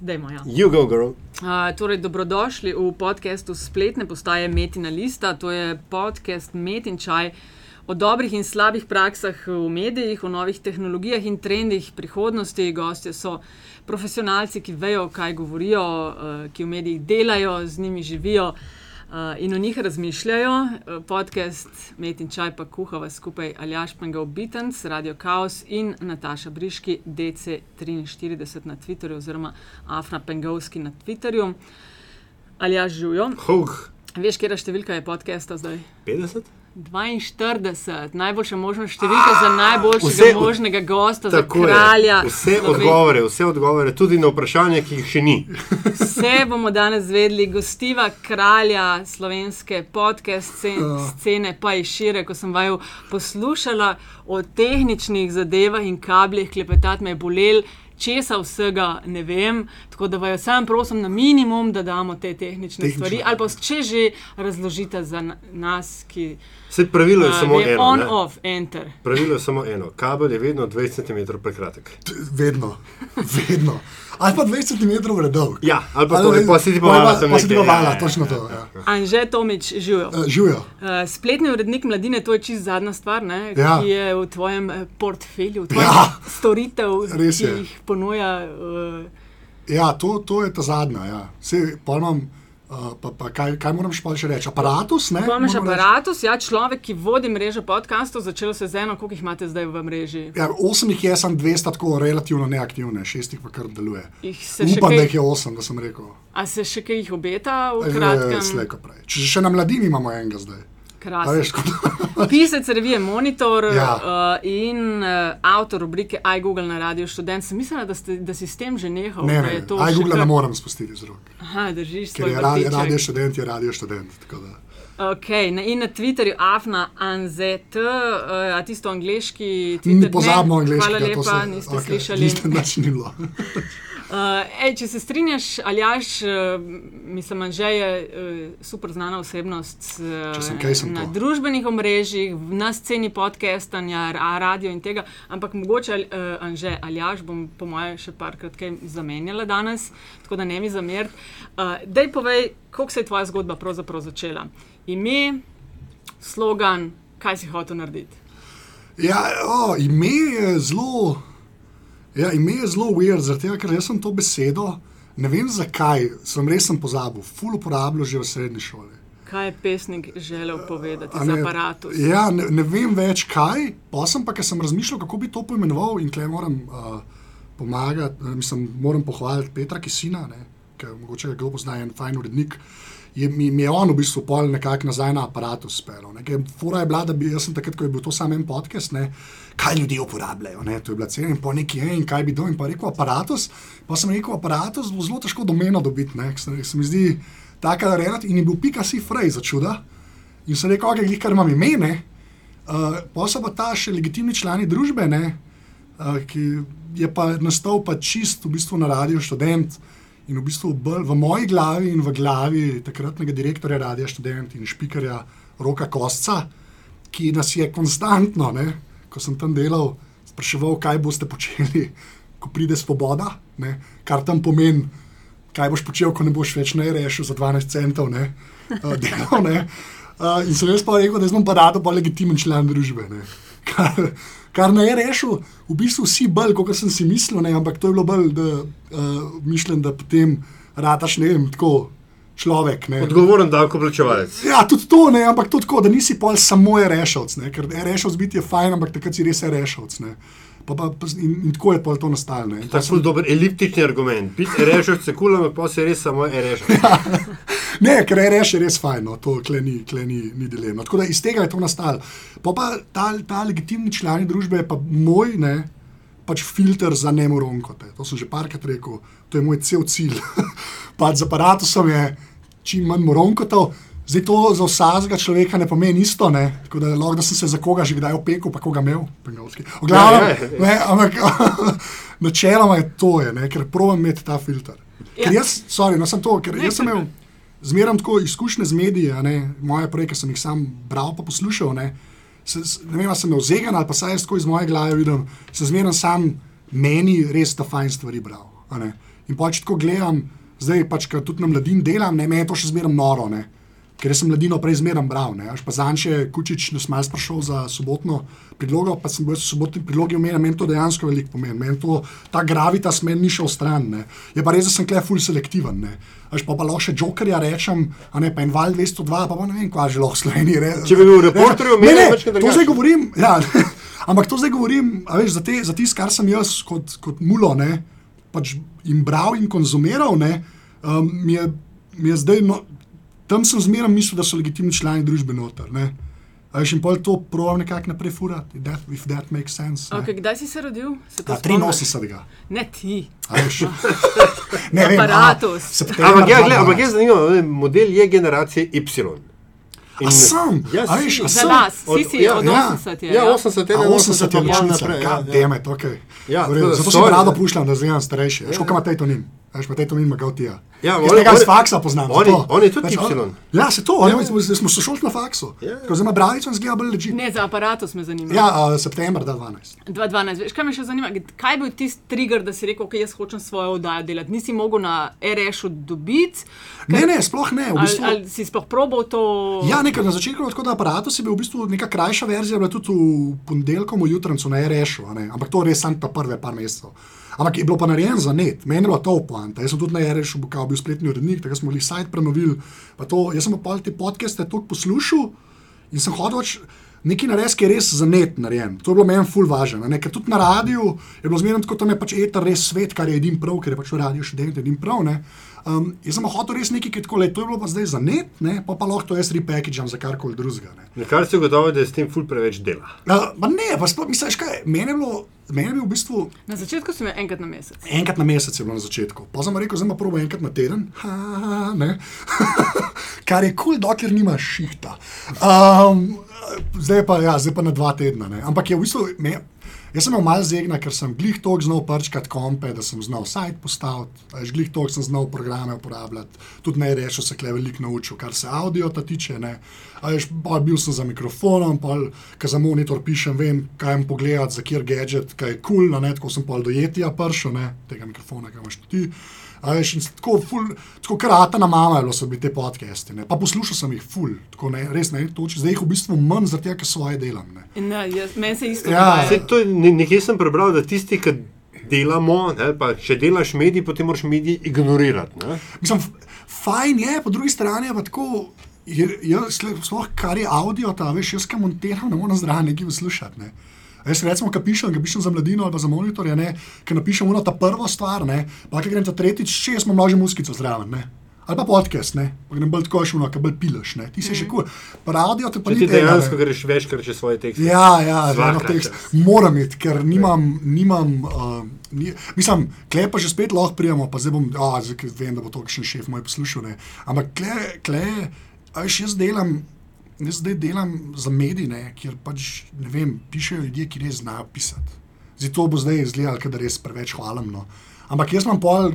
Dajmo, ja. You go, girl. Uh, torej, dobrodošli v podkastu spletne postaje Metina Lista. To je podcast Metin Čaj o dobrih in slabih praksah v medijih, o novih tehnologijah in trendih prihodnosti. Gostje so profesionalci, ki vejo, kaj govorijo, uh, ki v medijih delajo, z njimi živijo. Uh, in o njih razmišljajo. Uh, podcast Met in Čaj pa kuhava skupaj Aljaš Pengov Bitens, Radio Chaos in Nataša Briški, DC43 na Twitterju oziroma Afna Pengovski na Twitterju. Aljaš živijo. Hug. Veš, kje je številka je podcasta zdaj? 50? 42, najboljša možna številka za najboljšega Vse možnega gosta, za Tako je. kralja. Vse Sloven- odgovore, vse odgovore, tudi na vprašanja, ki jih še ni. Vse bomo danes zvedeli, gostiva kralja slovenske podcast scen- scene, pa in šire, ko sem vaju poslušala o tehničnih zadevah in kabljih, klepetati me je bolel. Česa vsega ne vem, tako da vaju sam prosim na minimum, da damo te tehnične Tehnično, stvari, ali pa če že razložite za na- nas, ki Vse pravilo je a, samo je eno. on, ne. off, enter. Pravilo je samo eno. Kabel je vedno 20 cm prekratek. T- Vedno, vedno. Ali pa 20 cm predolg. Ja, ali pa to, Ali- pa si ti pa- sem pa si ti ja, ja, točno to. ja. Anže Tomič, živijo. Uh, Živijo. Uh, spletni urednik mladine, to je čist zadnja stvar, ne, Ja. ki je v tvojem eh, portfelju, v tvojem Ja. storitev, ki je. jih ponuja. Uh, Ja, to, to je ta zadnja. Ja. Sej, pol imam, uh, pa, pa kaj, kaj moram še pa še reči? Aparatus, ne? Imaš moram reči. aparatus, ja, človek, ki vodi mrežo podkastov, začelo se z eno, koliko jih imate zdaj v mreži. Ja, osem jih je, sem dve sta tako relativno neaktivne, šest jih pa kar deluje. Upam, kaj- da jih je osem, da sem rekel. A se še kaj jih obeta v Eh, kratkem? Slejko prej. Če še na mladini imamo enega zdaj. Krasno. Pisec revije Monitor Ja. uh, in uh, avtor rubrike iGoogle na Radio Študent. Sem mislila, da, ste, da si s tem že nehal. ne, ne, še Google kar- ne morem spustiti z rok. Aha, držiš Ker svoj je radio, vrtiček. radio študent, je radio študent. tako da. Okay, na, in na Twitterju, afna anzet, uh, a tisto angliški Ni Twitter. pozabno ne, angliško. Hvala lepa, niste okay, slišali. Niste nič ni bilo. Uh, ej, če se strinjaš, Aljaš, uh, mislim, Anže je uh, super znana osebnost uh, sem sem na to. družbenih omrežjih, na sceni podcastanja, ra- radio in tega, ampak mogoče uh, Anže Aljaš bom po mojem še parkrat kaj zamenjala danes, tako da ne mi zameriti. Uh, dej povej, kako se je tvoja zgodba pravzaprav začela. Ime, slogan, kaj si hotel narediti. Ja, o, ime je zelo. Ja, ime je zelo weird, tega, ker jaz sem to besedo, ne vem zakaj, sem res sem pozabil, ful uporabljal že v srednji šoli. Kaj je pesnik želel povedati ne- aparatus? Ja, ne, ne vem več kaj, pa sem pa, ker sem razmišljal, kako bi to poimenoval in klej moram uh, pomagati, mislim, moram pohvaliti Petra Kisina, ne, ker mogoče ga kdo pozna, je en fajn urednik. Je, mi, mi je on v bistvu pol nekako nazaj na aparatus spelo. Fora je bila, da bi jaz takrat, ko je bil to samo en podcast, ne, kaj ljudje uporabljajo. Ne, to je bila cena in po neki je in kaj bi dal. In pa rekel aparatus, pa sem rekel aparatus, bo zelo težko domeno dobiti. ne, Se, se mi zdi taka relativna in je bil pika si frej za čuda. In sem rekel, okay, glih, kar imam ime, ne. Uh, pa so pa ta še legitimni člani družbe, ne, uh, ki je pa nastal pa čist v bistvu na radio študent in v bistvu bolj v moji glavi in v glavi takratnega direktorja radio študent in špikarja Roka Kostca, ki nas je konstantno, ne, ko sem tam delal, spraševal, kaj boste počeli, ko pride svoboda, ne, kar tam pomeni, kaj boš počel, ko ne boš več ne rešil za 12 centov, ne, uh, delal, ne. Uh, in sem jaz pa rekel, da sem pa rado pa legitimen član družbe. Ne. Kar, kar ne je rešil, v bistvu vsi bolj, kot sem si mislil, ne, ampak to je bilo bolj, da uh, mišljen, da potem rataš, ne vem, tako človek. Ne. Odgovoren davkoplačevalec. Ja, tudi to, ne, ampak tudi tako, da nisi pol samo rešilc, ker rešilc biti je fajn, ampak takrat si res rešilc. Pa, pa, pa, in, in tako je to nastalo. ne. Tako je dober eliptični argument. Biti rešil se kul, ampak pa se res samo rešil. Ne, ker je reš je res fajn, no, to kle ni, kle ni, dilema. Tako da iz tega je to nastalo. Pa, pa ta, ta legitimni člani družbe je pa moj, ne, pač filter za nemoronkote. To sem že parkrat rekel, to je moj cel cilj. pač z aparatusom je čim manj moronkotov. Zdaj to za vsakega človeka ne pomeni isto, ne? tako da lahko da sem se za koga že kdaj opekel, pa koga imel. V glavnem, Ja, ja, ja. ne, ampak načeloma je to, je, ne, ker provam imeti ta filter. Ker Ja. jaz, sorry, no sem to, ker jaz sem kar- imel zmeraj tako izkušnje z mediji, a ne, moje projekte sem jih sam bral pa poslušal. Ne, se, ne vem, ali sem imel zegan ali pa saj jaz tako iz moje glave vidim, se zmeraj sam meni res ta fajn stvari bral. a ne. In pač tako gledam, zdaj pač, ker tudi na mladin delam, ne, me je to še zmeraj noro. Ne. Ker sem mladino prej zmeraj bral. Ne. Pa Zanče Kučič nas malo sprašal za sobotno predlogo, pa sem bil v sobotni predlogi omenjen, meni to dejansko veliko pomeni. Meni to, ta gravitas meni ni šel stran. Ne. Je pa res, da sem klej full selektiven. Ne. Až pa, pa lahko še jokerja rečem, a ne pa en val 202, pa, pa ne vem, kva že lahko Sloveniji. re- Če bi bil reporter, Ne, ne, večkrat to zdaj govorim. Ja, ampak to zdaj govorim veš, za, te, za tisto, kar sem jaz kot, kot mulo ne, pač in bral in konzumiral. Ne, um, mi, je, mi je zdaj, no, tam sem zmeraj mislil, da so legitimni člani družbe noter. Ne. A veš, in pol to provam nekako naprej furati, that, if that makes sense. ne. Okay, kdaj si se rodil? Se to A, spomniš? 83. Ne ti. A. Ne vem, a, Aparatus. Ampak, ja, 2012. ampak je zanimivo, model je generacije Y. A sem, Ja, a veš, a Za sem. nas, Od- si si ja, od ja. 80 je. Ja, 80, A 81, 80 je ločnica, naprej. ja, god ja. damn it, okay. Ja, V redu, to- Zato sem rado ne. pušljam, da zdaj starejši. Veš, koliko ima Tejtonin? Veš, pa Tejtonin ima Gautija. Ja, Jaz oni- tega iz faksa poznam. oni- zato. oni tudi Veš, Y. on- Ja, se to, oni smo, smo sošolci na faksu. Ja. Zdaj ima bravico in zgleda bolj leži. Ne, za aparatus me zanima. Ja, uh, september 2012. 2012. Veš, kaj me še zanima? Kaj je bil tisti trigger, da si rekel, da jaz hočem svojo oddajo delati? Nisi mogel na RS-u dobiti? Ne, ne, sploh ne. V Ali, bistvu, ali si sploh probal to? Ja, nekaj na začetku, tako da aparatus je bil v bistvu neka krajša verzija, bila tudi v ponedeljkom v jutranju na RS-u, a ne, ampak to res samo ta prve par mesecev. Ampak je bilo pa narejeno za net, meni je bilo to poanta. Jaz sem tudi na RS-u bil, bil spletni urednik, tako smo jih sajt prenovili. Jaz sem pa te podcaste toliko poslušal in sem hodil. pač Neki nares, ki je res za net narejen. To je bilo meni ful važno. Ker tudi na radiju je bilo zmerno tako, tam je pač eter res svet, kar je edin prav, ker je pač v radiju še delno edin prav. Ne. Um, jaz sem hotel res nekaj, ki tako le, to je bilo pa zdaj za net, ne, pa pa lahko to jaz repackagam za karkoli drugega. ne. Na kar si ugotovil, da je s tem ful preveč dela. Uh, pa ne, pa sploh, misliš, kaj, meni je bilo, meni je bil v bistvu Na začetku si imel enkrat na mesec. enkrat na mesec je bilo na začetku. Pa sem rekel, zdaj pa probo enkrat na teden. Ha, ne. Kar je kul, cool, dokler nimaš šihta. Um, zdaj, pa, ja, zdaj pa na dva tedna. Ne. Ampak je v bistvu. Me, Jaz sem imel malo zegna, ker sem glih tok znal prčkati kompe, da sem znal sajt postaviti, glih tok sem znal programe uporabljati, tudi ne rešil se kle veliko naučil, kar se audio ta tiče. Ne. Pa bil sem za mikrofonom, pa ko za monitor pišem, vem, kaj jim pogledati, za kjer gadget, kaj je kul, cool, tako sem pa do jetija pršel, ne, tega mikrofona, ki imaš ti. A Veš, in tako, ful, tako krata na mama bilo, so bili te podcasti. Ne. Pa poslušal sem jih ful, tako ne, res ne, toči. zdaj jih v bistvu manj, zaradi tega, ker svoje delam. Ne, jaz, meni se isto Ja. Saj to ne- nekje sem prebral, da tisti, ki delamo, ne, pa če delaš medij, potem moraš medij ignorirati. Ne? Mislim, fajn je, po drugi strani je pa tako. Jaz, sploh kar je audio, ta veš, jaz kam montiram, ne morem zraven nekaj poslušati. Ne. Jaz recimo, ki pišem, ki pišem za mladino ali za monitorje, ne, ki napišem eno ta prvo stvar, ne, pa ki grem ta tretjič, jaz imam množico muskico zraven. Ne. Ali pa podcast, ne, pa grem bolj tako šuno, ki bolj pilaš, ne. ti si še kul. Cool. Pa audio te pa Če ni ti dejansko greš večkrat čez svoje tekste. Ja, ja, eno tekst. Moram iti, ker nimam, nimam uh, ni, mislim, klej pa že spet lahko prijemo, pa zdaj bom, a, zdaj ke vem, da bo to še šef moj poslušal. Ne. Ampak a veš, jaz delam. Jaz zdaj delam za medije, kjer pač ne vem, pišejo ljudje, ki res znajo pisati. Zdaj to bo zdaj izgledalo, da res preveč hvalemno. Ampak jaz imam pol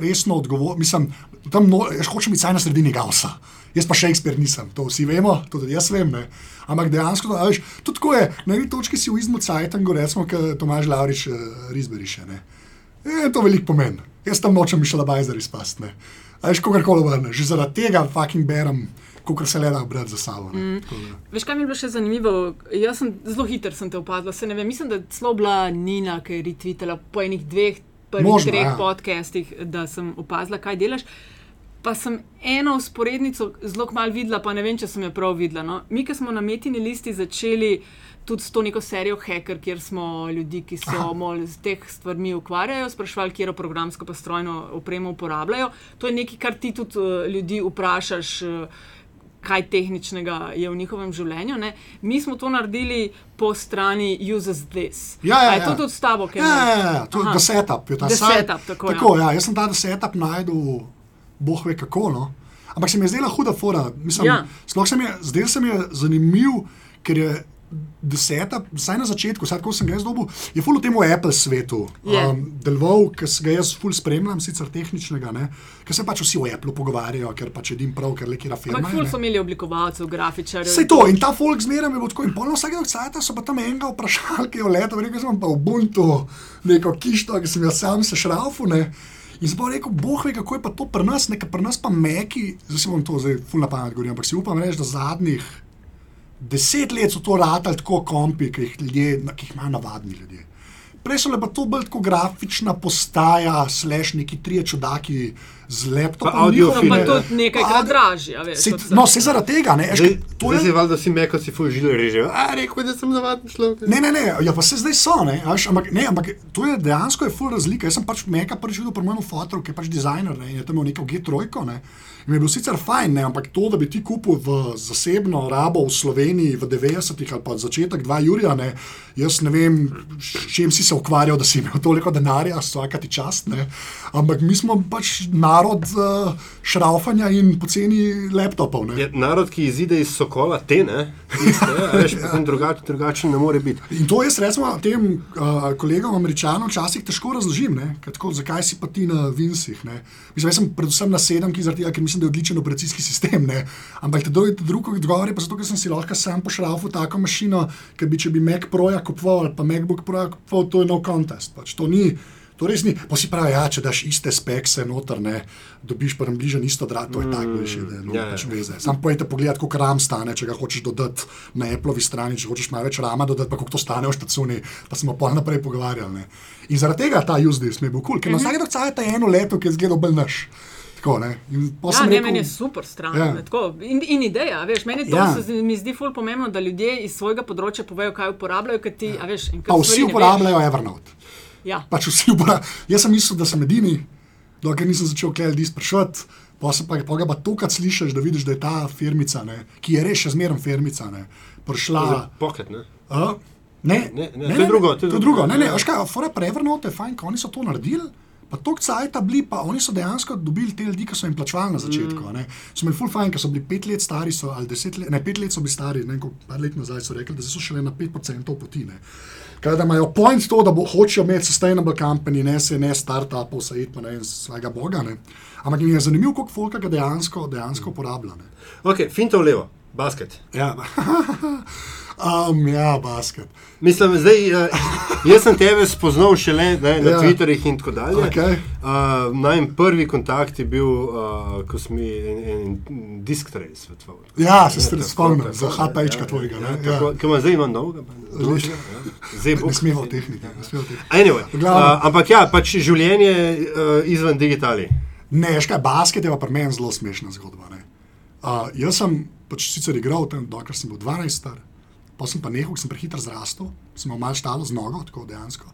resno odgovor, mislim, tam no, jaz hočem biti vsaj na sredini gausa. Jaz pa Shakespeare nisem, to vsi vemo, to tudi jaz vem. Ne. Ampak dejansko, a veš, tudi tako je, na eni točki si v izmu Cajtangu, recimo, kot Tomaž Laurič uh, Rizberiše. Ne. E, to veliko pomeni. Jaz tam nočem Mišela Bajzer izpasti. ne. A veš, kogarkoli vrne, že zaradi tega fucking berem, kot se le da brati za sabo. ne. Tako da. Veš, kaj mi je bilo še zanimivo? Jaz sem zelo hiter sem te opazila. Se ne vem, mislim, da je celo bila Nina, ki je retvitala po enih dveh, prvih Možno, treh ja. podcastih, da sem opazila, kaj delaš. Pa sem eno usporednico zelo malo videla, pa ne vem, če sem jo prav videla. No. Mi, ki smo na metini listi začeli tudi s to neko serijo Hacker, kjer smo ljudi, ki so mol z teh stvarmi ukvarjajo, sprašvali, kje programsko pa strojno opremo uporabljajo. To je nekaj, kar ti tudi uh, ljudi vprašaš. Uh, kaj tehničnega je v njihovem življenju. Ne? Mi smo to naredili po strani uses this. Ja, ja, je ja. to tudi s tabo, kaj Ja, ja, ja, to je setup. Je ta site- setup, tako, ja. tako ja. Jaz sem ta setup najdel, boh ve kako. No. Ampak se mi je zdela huda fora. Mislim, Ja. Sploh se mi je, zdel se mi je zanimiv, ker je deseta, vsaj na začetku, vsaj ko sem ga jaz dobil, je full v tem Apple svetu Je. um, deloval, ki se ga jaz full spremljam, sicer tehničnega, ne, ker se pač vsi o Apple pogovarjajo, ker pač edim prav, ker le kira firma. Ampak ful so imeli oblikovalcev, grafičarjev. Vse to in ta folk zmeraj je bil tako. In polno vsakega cajta so pa tam enega vprašali, ki je v letu, rekel sem pa Ubuntu, neko kišto, ki sem jo sam sešrafu. Ne. In sem pa rekel, boh ve, kako je pa to pri nas, nekaj pri nas pa meki, zdaj si bom to zdaj fulna pamet govoril, ampak si upam reči, da zadnjih deset let so to ratali tako kompi, ki jih, ljudje, ki jih imajo navadni ljudje. Prej so le pa to bolj grafična postaja, slash neki trije čudaki z laptopom. Audio Pa film, ne. tudi nekajkrat dražje, a veš. Sej, kot se- no, se zaradi tega, ne, eš, Zdaj, to zdaj je si valjda vsi meko si fuj žile režejo. A, rekel, da sem navaden človek. Ne, ne, ne, ja, pa se zdaj so, ne, a veš, ampak, ne, ampak to je dejansko je full razlika. Jaz sem pač meka prvič videl pri mojem fotoru, ki je pač dizajner ne, in je tam imel neko G3, ne. In mi je bil sicer fajn, ne, ampak to, da bi ti kupil v zasebno rabo v Sloveniji v 90-ih ali pa začetek 2 Jurija, ne, jaz ne vem, s čim si se ukvarjal, da si imel toliko denarja, vsaka ti čast, ne. Ampak mi smo pač narod uh, šraufanja in poceni laptopov, ne. Je narod, ki izide iz sokola, te ne, tiste, a veš, potem drugače, drugače ne more biti. In to jaz recimo tem uh, kolegom američanom včasih težko razložim, ne, tako, zakaj si pa ti na Vinsih. Ne. Mislim, jaz sem predvsem na sedemki, zaradi tega, ker mislim, da je odličen operacijski sistem. Ne. Ampak te drugi drug odgovor je pa zato, ker sem si lahko sam pošrafal tako mašino, ker bi če bi Mac Proja kupoval ali pa MacBook Proja kupoval, to je no contest. Pač, to ni. To res ni. Pa si pravi, ja, če daš iste spekse noter, ne, dobiš pa bližje isto drago, to je tako, veš, da ne ja, pač ja. veze. Sam pojete pogled, koliko ram stane, če ga hočeš dodati na Appleovi strani, če hočeš malo več rama dodati, pa koliko to stane v štacuni, pa smo pa naprej pogovarjali. Ne. In zaradi tega ta USDS mi je bil kul, cool, ker na vsake dokcaje ta eno leto, ki je zgledal bolj naš. Tako, ne. Ja, ne, rekel, meni je super stran. Ja. Ja. In, in ideja, veš, meni to Ja. se mi zdi ful pomembno, da ljudje iz svojega področja povejo, kaj uporabljajo, ti, ja. a veš, pa vsi uporabljajo Evernote. Ja. Pač vsi uporabljajo. Jaz sem mislil, da sem edini, dokler nisem začel kaj ljudi sprašovati. Pa se pa, pa ga pa tokrat slišiš, da vidiš, da je ta firmica, ne, ki je res še zmeraj firmica, ne, prišla. Pocket, ne. A? Ne, Ne, ne, to je drugo, To je drugo. Ne, ne, veš kaj, fora Prevernote je fajn, ko oni so to naredili. Pa to cajta bili, pa oni so dejansko dobili te ljudi, ki so jim plačevali na začetku. Mm. So imeli full fajn, ker so bili pet let stari, so, ali deset let, ne, pet let so bili stari, ne, par let nazaj so rekli, da so šele na 5% poti. Ne. Kaj, da imajo point to, da bo, hočejo imeti sustainable company, ne se ne startupov, se id pa ne vem, svojega boga. Ne. Ampak mi je zanimivo, koliko folka ga dejansko, dejansko uporablja. Ne. Ok, finta v levo, basket. Ja, um, ja, basket. Mislim, zdaj, uh, jaz sem tebe spoznal šele ne, na Ja. ja. Twitterjih in tako dalje. Okej. Uh, Najmen prvi kontakt je bil, uh, ko smo mi en, en disk trej svetoval. Ja, se ste tako, spomnim, tako, za ja, HP-čka ja, tvojega. Ja, ne, ja. tako, ki ima zdaj ima dolga. Ja. Zdaj bo. Ne smemo tehniki. Anyway, uh, ampak ja, pač življenje uh, izven digitali. ne, veš kaj, basket je pa pri meni zelo smešna zgodba. ne. Uh, jaz sem pač sicer igral tam, dokler sem bil 12 star, pa sem pa nehal, sem prehitro zrastel, sem imel malo štalo z nogo, tako dejansko.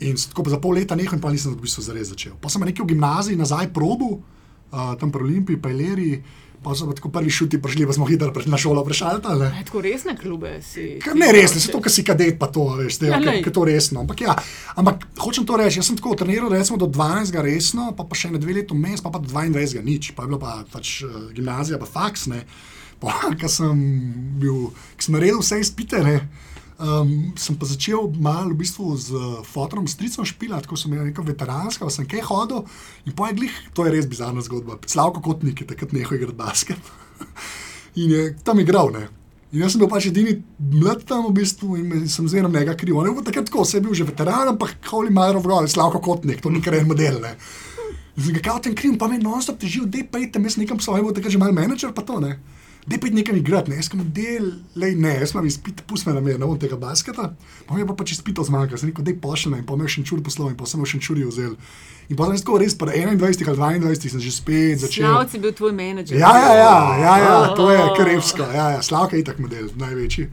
In tako za pol leta nehal, pa nisem v bistvu zares začel. Pa sem nekaj v gimnaziji nazaj probu, uh, tam pri Olimpiji, pa Ileri, pa so pa tako prvi šuti prišli, pa smo hitro prišli na šolo prešaltali. E, Tako resne klube si. Ka- si Ne, res, ne, hočeš. zato, ker si kadet, pa to, veš, te, Ja, ja, glej. je to resno. Ampak, ja, ampak hočem to reči, jaz sem tako treniral recimo, do 12. resno, pa, pa še ne dve leti vmes, pa, pa do 22. nič, pa je bilo pa pač uh, gimnazija, pa faks, ne. Pa, ker sem bil, ker sem naredil vse izpite, ne. Um, sem pa začel malo v bistvu z fotom, stricom špilati, ko sem imel neko veteransko, sem kaj hodil in pa je glih, to je res bizarna zgodba. Slavko Kotnik je takrat nehal igrati basket. in je tam igral. Ne. In jaz sem bil pač edini mlad tam v bistvu in sem zmerno njega kriv. Je bil takrat tako, vse je bil že veteran, ampak holi malo v glavi, slavko Kotnik, to ni kar en model. Ne. In sem ga kao tem kriv, pa me non-stop težil, da pejte, jaz nekam svojim, takrat že mal menedžer, pa to ne. Da pejte nekam igrati, ne, jaz kam del, lej ne, jaz imam izpit, pusti me na mir, ne bom tega basketa. Pa mi je pa pač izpital zmaga, sem rekel, da je pošljena in pa me je še čur poslov in pa sem še čuri vzel. In pa sem res, pa 21 ali 22 sem že spet začel. Slavci bil tvoj menedžer. Ja, ja, ja, ja, ja to je karibsko, ja, ja, Slavka je itak model, največji.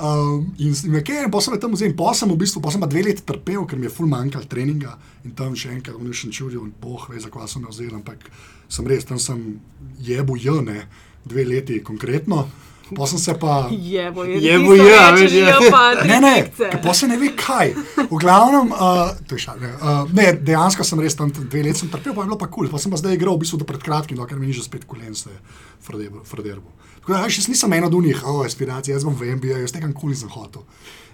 Um, in in nekaj, in potem sem tam vzel, in potem sem v bistvu, potem sem pa dve leti trpel, ker mi je full manjkal treninga in tam še enkrat v Newšen čuril in boh ve, za kva sem ga vzel, ampak sem res, tam sem jebu jone, dve leti konkretno. Pa sem se pa. Jevo, je, ja, reče, veš, ja. živijo pa tri Ne, ne, pa se ne ve kaj. V glavnem, uh, to je šal, ne, uh, ne, dejansko sem res tam dve leti sem trpel, pa je bilo pa kul. Cool. Pa sem pa zdaj igral v bistvu do pred kratkim, dokler mi ni že spet kulen se Frederbo. Tako da, jaz nisem en od unih, o, aspiracije, jaz bom v NBA, jaz tega kul nisem hotel.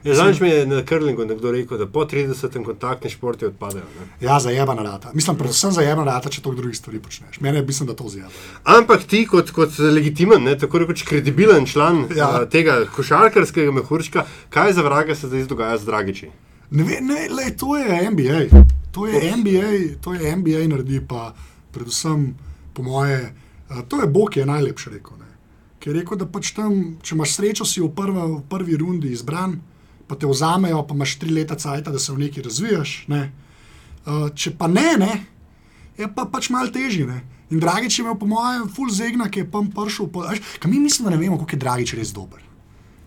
Ja, Zadnjič mi je na Krlingu nekdo rekel, da po 30. kontaktni športi odpadajo. Ne? Ja, zajebana rata. Mislim, predvsem zajebana rata, če toliko drugih stvari počneš. Mene mislim, da to zjeba. Ampak ti, kot, kot legitimen, ne, tako rekoč kredibilen član Ja. ja. tega košarkarskega mehurčka, kaj za vraga se zdaj dogaja z Dragiči? Ne, ve, ne lej, to je NBA. To je NBA, to je NBA naredi, pa predvsem, po moje, uh, to je Bog, ki je najlepše rekel. Ne. Ki je rekel, da pač tam, če imaš srečo, si v, prva, v prvi rundi izbran, pa te vzamejo, pa imaš tri leta cajt, da se v neki razvijaš. Ne. Uh, če pa ne, ne, je pa pač malo težje. In Dragič je imel, po mojem, full zegna, ki je pa prišel. Pa, kaj mi mislimo, da ne vemo, koliko je Dragič res dober.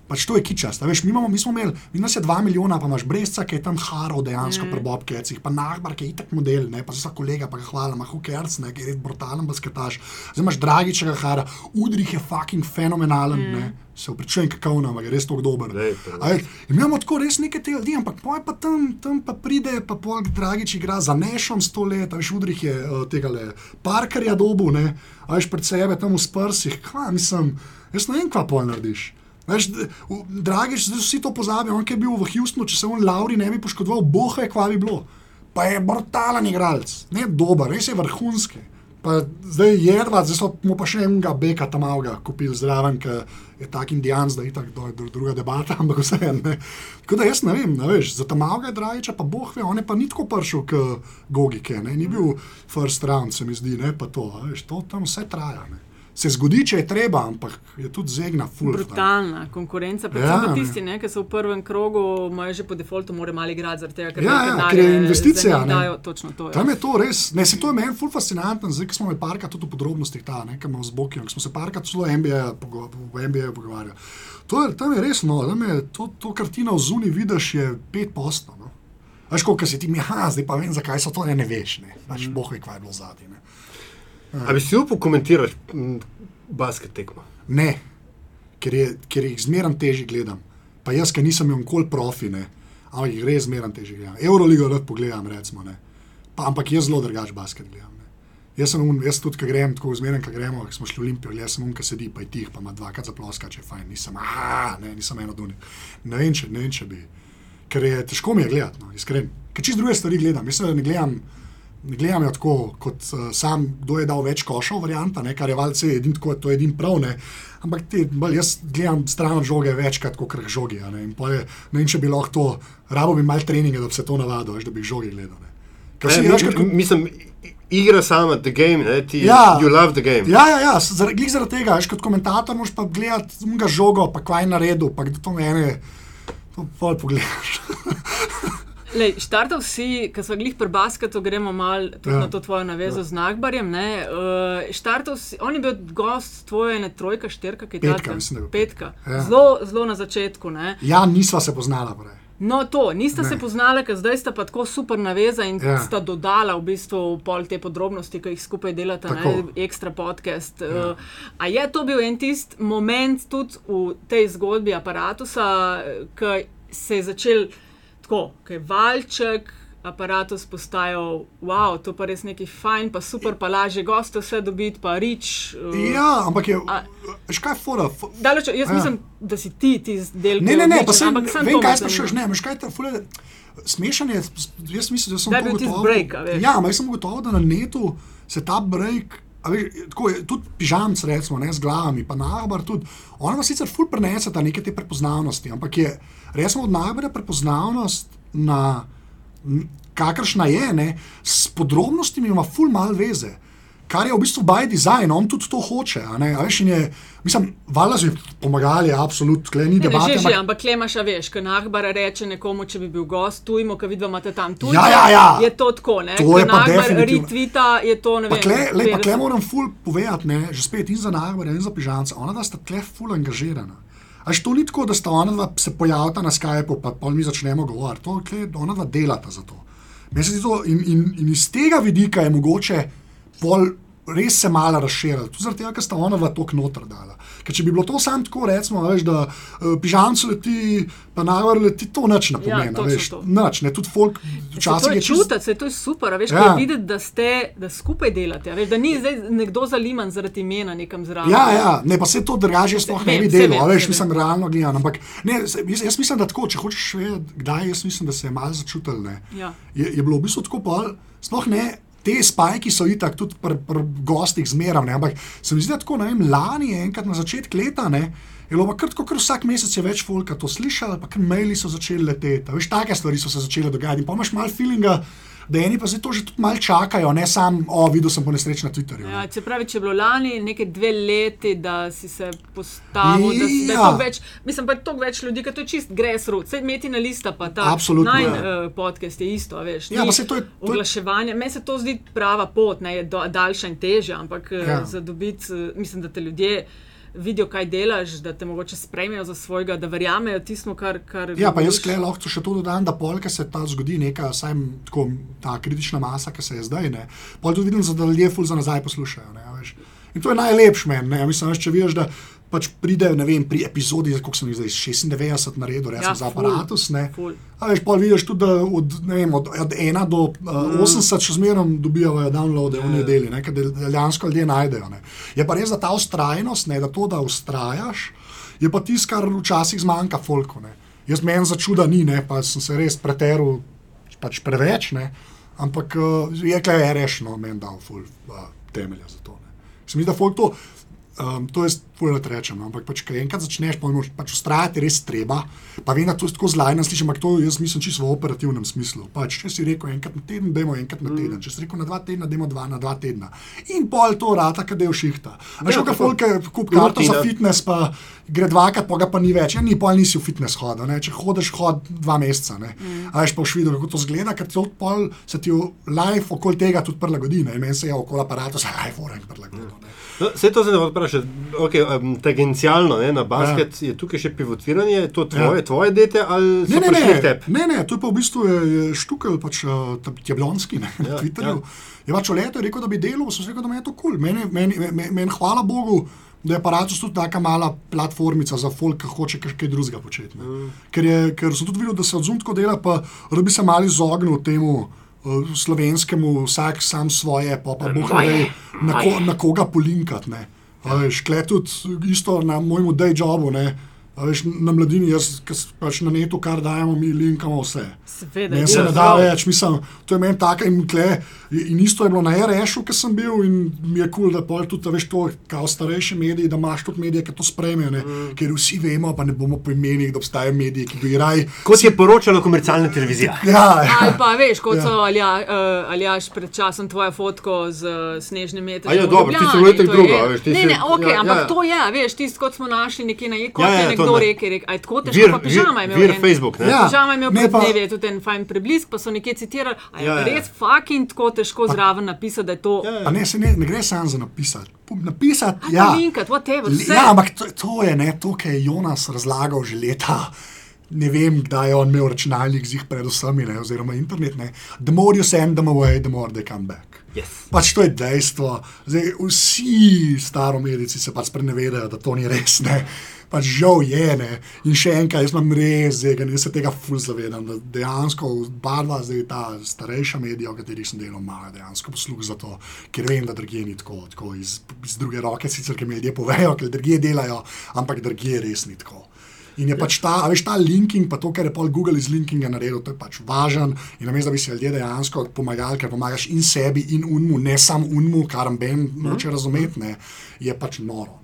Pač to je kičast. a Veš, mi, imamo, mi smo imeli, mi nas je 2 milijona, pa imaš brezca, ki je tam haro dejansko mm. pri Bobkecih, pa Nahbar, ki je itak model, ne, pa za kolega, pa ga hvala, ima Hukerc, ne, ki je res brutalen basketaš. Zdaj imaš Dragičega hara, Udrih je fucking fenomenalen, mm. ne. Se upravičujem, kako nam je res tako dober. Lej, to je. A veš, in Imamo tako res neke te ljudi, ampak poj pa tam, tam pa pride, pa pol Dragič igra za nešom sto let, a veš, Udrih je uh, tega le Parkerja dobu, ne, a veš pred sebe tam v sprsih, kva, mislim, jaz ne vem, kva pol narediš. Veš, v- Dragič, zdaj vsi to pozabijo, on je bil v Houstonu, če se on Lauri ne bi poškodoval, bohe, kva bi bilo. Pa je brutalen igralec, ne dober, res je vrhunski. Pa zdaj je jedva, zdaj so mu pa še enega beka tam avga kupili zraven, ki je tak indijan, zdaj je tako druga debata, ampak vse en. Tako da jaz ne vem, ne veš, za tam avga je Dragiča, pa boh ve, on je pa ni tako prišel k Gogike, ne, ni bil first round, se mi zdi, ne pa to, veš, to tam vse traja. Ne. Se zgodi, če je treba, ampak je tudi zegna full. ne. Brutalna konkurenca, predvsem Ja, ja, ne. tisti, ne, ki so v prvem krogu, imajo že po defaultu, morajo malo igrati, zaradi tega, ker Ja, ja, ker je investicija, dajo, Točno to. Ja. Tam je to res, ne, se to je meni ful fascinantno, zdaj smo imeli parka tudi v podrobnostih, ta, ne, imamo z Bokijem, smo se parka celo NBA, v NBA pogovarjali. To je, tam je res, no, tam je to, to kartina v zuni vidiš je pet postov. No. Veš, koliko si ti ha, zdaj pa vem, zakaj so to, ne, ne veš, ne, pač mm. boh ve, kaj je bilo zadnje. A bi si upal komentirati basket tekmo? ne, ker, je, ker jih zmeraj težje gledam. Pa jaz, ki nisem imel nikoli profi, ne, ampak jih res zmeraj težje gledam. Euroligo rad pogledam, recimo, ne. Pa, ampak jaz zelo drugač basket gledam. Ne. Jaz sem un, jaz tudi, ko grem, tako zmeraj, ko gremo, ko smo šli v Olimpijo, jaz sem un, ki sedi, pa je tih, pa ima dvakrat zaploska, če je fajn, nisem, ah, ne, nisem eno duni. Ne vem, če, ne vem, če bi. Ker je težko mi je gledati, no, iskren. Ker čist druge stvari gledam. Jaz ne gledam, gledam jo tako, kot uh, sam, kdo je dal več košov, varianta, ne, kar je valjce edin tako, to je edin prav, ne. Ampak te, bolj, jaz gledam stran žoge večkrat, kot kar žogi. a Ne, in je, ne vem, če bi lahko to, rabo bi malo treninga, da bi se to navadil, veš, da bi žogi gledal. Ne. Ker si Ne, večkrat, mi- Mislim, igra sama, the game, ne, ti, Ja. you love the game. Ja, ja, ja zaradi, zaradi tega, veš, kot komentator moraš pa gledati unga žogo, pa kaj je naredil, pa kdo to mene, to pol pogledaš. Lej, štartal si, ko smo glih pri basketu, gremo malo tudi Ja. na to tvojo navezo ja. z Nagbarjem. ne, Uh, štartal si, on je bil gost tvoje, ne trojka, štirka, kaj Petka, takega? mislim, da je Petka. Ja. Zelo, zelo na začetku. Ne. Ja, nisva se poznala prej. No, to, nista Ne. se poznala, ker zdaj sta pa tako super naveza in Ja. sta dodala v bistvu pol te podrobnosti, ki jih skupaj delata, Tako. ne, ekstra podcast. Ja. Uh, a je to bil en tisti moment tudi v tej zgodbi aparata, ki se je začel tako, ki je valček. Aparatus postajal, wow, to pa res neki fajn, pa super, pa lažje goste vse dobiti, pa rič. Uh, Ja, ampak je, A- veš kaj je fora? F- Daleč, jaz Ja. mislim, da si ti ti del. Ne, ne, ne, pa sem, ampak samo vem, kaj sprašuješ, ne, veš kaj je ta fule. Smešen je, jaz mislim, da sem Da je bil ugotovil. break, veš. Ja, ampak jaz sem ugotovil, da na netu se ta break. Veš, tako je, tudi pižamc, recimo, ne, z glavami, pa nahbar tudi. Ona ima sicer ful preneseta neke te prepoznavnosti, ampak je resno od nahbara prepoznavnost na kakršna je, ne, s podrobnostmi ima ful mal veze. Kar je v bistvu by design, on tudi to hoče. a ne, a Veš, je, mislim, valjda si pomagali, absolutno, klej ni Ne, debate. že, že, ampak- Klemaš, a veš, ko Nahbar reče nekomu, če bi bil gost, tujmo, ki vidva imate tam tudi. Ja, ja, ja. Je to tako, ne? To je pa definitivno. retvita, je to ne Pa vem. kle, lej, pa 50. kle moram ful povedati, ne, že spet in za Nagbarja, in za Pižanca, ona dva sta tle ful angažirana. Až to ni tako, da sta ona dva se pojavita na Skypeu, pa pol mi začnemo govoriti. To je, ona dva delata za to. Zdi to, in, in, in iz tega vidika je mogoče pol res se malo razširila. Tudi zaradi tega, ker sta ona dva tok noter dala. Ker če bi bilo to samo tako, recimo, veš, da uh, Pižancu leti, pa Nagbar leti, to nič ne Ja, pomeni. točno veš, to. nič, ne, tudi folk včasih to je je čutiti, se to je super, veš, Ja. ja. videti, da ste da skupaj delate. Veš, da ni zdaj nekdo zaliman zaradi imena nekam zraven. Ja, ja, ne, pa se to drugače sploh ne bi delo, vem, a veš, mislim, realno gledam. Ampak ne, jaz, jaz mislim, da tako, če hočeš vedeti, kdaj, jaz mislim, da se je malo začutil. ne. Ja. Je, je bilo v bistvu tako pol, sploh ne. Te spajki so itak tudi pri pr gostih zmeraj, ne, ampak se mi zdi, da tako, ne vem, lani enkrat na začetku leta, ne, Je bilo pa kratko, ker vsak mesec je več folka to slišal, pa kar maili so začeli leteti. Veš, take stvari so se začele dogajati. Pa imaš malo feelinga, da eni pa zdaj to že tudi malo čakajo, ne sam, o, videl sem po nesreči na Twitterju. ne. Ja, če pravi, če je bilo lani nekaj dve leti, da si se postavil, da, si, da je Ja. toliko več, mislim pa je toliko več ljudi, ker to je čist grassroots, sej metina lista pa ta. Absolutno, Najn ja. uh, podcast je isto, veš. Ja, saj to je- to je- Oglaševanje, meni se to zdi prava pot, ne je do, daljša in težja, ampak Ja. ja. za dobiti, uh, mislim, da te ljudje. Vidijo, kaj delaš, da te mogoče sprejmejo za svojega, da verjamejo tistemu, kar. kar Ja, pa jaz skle lahko še to dodam, da polka se ta zgodi neka, saj tako ta kritična masa, ki se je zdaj, ne. Pol tudi vidim, da ljudje ful za nazaj poslušajo, ne, a veš. In to je najlepš meni, mislim, veš, če vidiš, da pač pride, ne vem, pri epizodi, koliko sem jih zdaj, 96 na redu, resno Ja, ja, za aparatus, veš, pol vidiš tudi, da od, vem, od, od 1 do uh, 80 še zmeraj dobivajo downloade v nedelji, ne, ker dejansko ljudje najdejo, ne. Je pa res, da ta ustrajnost, ne, da to, da ustrajaš, je pa tisto, kar včasih zmanjka folku, ne. Jaz meni začuda ni, ne, pa sem se res preteril pač preveč, ne, ampak uh, je kaj rešeno, meni dal ful uh, temelja za to. Ne. Se mi zdi, da folk to, um, to je fulno rečem, no, ampak pač, ko enkrat začneš, pa moraš pač ustrajati, res treba. Pa vem, da to je tako zlajno slišim, ampak to jaz mislim čisto v operativnem smislu. Pač, če si rekel enkrat na teden, dajmo enkrat na teden, če si rekel na dva tedna, dajmo dva na dva tedna. In pol to rata, kad je v šihta. Veš, Ja, kaj tako. folk kup karto za fitness, pa gre dvakrat, pa ga pa ni več. Ja, ni pol nisi v fitness hodil, ne? če hodiš hod dva meseca. Mm. A veš pa v švidu, kako to zgleda, ker ti pol se ti life okoli tega tudi prilagodi. Meni se je okoli aparata za life orang prilagodil. ne. No, Vse to se ne vpraša, okay, um, tangencialno ne, na basket ja. je tukaj še pivotiranje, je to tvoje, ja. tvoje dete ali so Ne, ne, ne, tebi? ne, ne, to je pa v bistvu je, je štukel, pač Tjablonski ne, na Ja, Twitterju. ja. Je pač leto rekel, da bi delal, sem rekel, da meni je to kul. Cool. Meni, meni, meni, meni, hvala Bogu, da je aparatus tudi taka mala platformica za folk, ki hoče kaj, drugega početi. ne. Mm. Ker, je, ker sem tudi videl, da se odzum tako dela, pa da bi se malo izognil temu. uh, Slovenskemu, vsak sam svoje, pa pa boh ne ve, na, ko, na koga polinkati. Ne. A Veš, kle tudi isto na mojem day jobu, ne. A Veš, na mladini, jaz pač na netu, kar dajemo, mi linkamo vse. Seveda, Meni je se ne da več, mislim, to je meni tako in kle. In isto je bilo na RS-u, ki sem bil in mi je kul, cool, da pol tudi, veš, to, kao starejši mediji, da imaš tudi medije, ki to sprejmejo, ne? mm. ker vsi vemo, pa ne bomo po imenih, da obstajajo mediji, ki bi raj. Kot je poročala komercialna televizija. Ja, Ali pa veš, kot Ja. so Alja, uh, Aljaš pred časom tvojo fotko z uh, snežnim metom. A ja, dobro, ti si bilo itak drugo, a veš, ti Ne, si- ne, ok, ja, ampak ja. to je, veš, tisto, kot smo našli nekje na jeku, Ja, ja, ja, to rekel, rekel, aj tako težko, Vir, pa pižama je imel. vir en- Facebook. Ne? Ja. Pižama je imel pred pa- dnevi, je tudi en fajn preblisk, pa so nekje citirali, a je Ja, ja, ja. res fucking tako težko zraven napisati, da je to. Ja, ja. Pa ne, se ne, ne gre samo za napisati. Napisati, Ja. ja. Linkat, whatever, vse. Ja, ampak to, to je ne, to, kar je Jonas razlagal že leta. Ne vem, kdaj je on imel računalnik z jih pred vsemi, ne, oziroma internet. Ne. The more you send them away, the more they come back. Yes. Pač to je dejstvo. Zdaj, vsi staromedici se pač sprenevedajo, da to ni res. Ne. Pač žal je. Ne. In še enkrat, jaz imam res, zdaj, jaz se tega ful zavedam, da dejansko barva, zdaj ta starejša medija, v katerih sem delal, ima dejansko posluh za to, ker vem, da drugje ni tako, tako iz, iz druge roke, sicer ki medije povejo, ker drugje delajo, ampak drugje res ni tako. In je pač ta, veš, ta linking, pa to, kar je pol Google iz linkinga naredil, to je pač važen. In namesto, da bi si ljudje dejansko pomagali, ker pomagaš in sebi, in unmu, ne samo unmu, kar Ben noče razumeti, ne, je pač noro.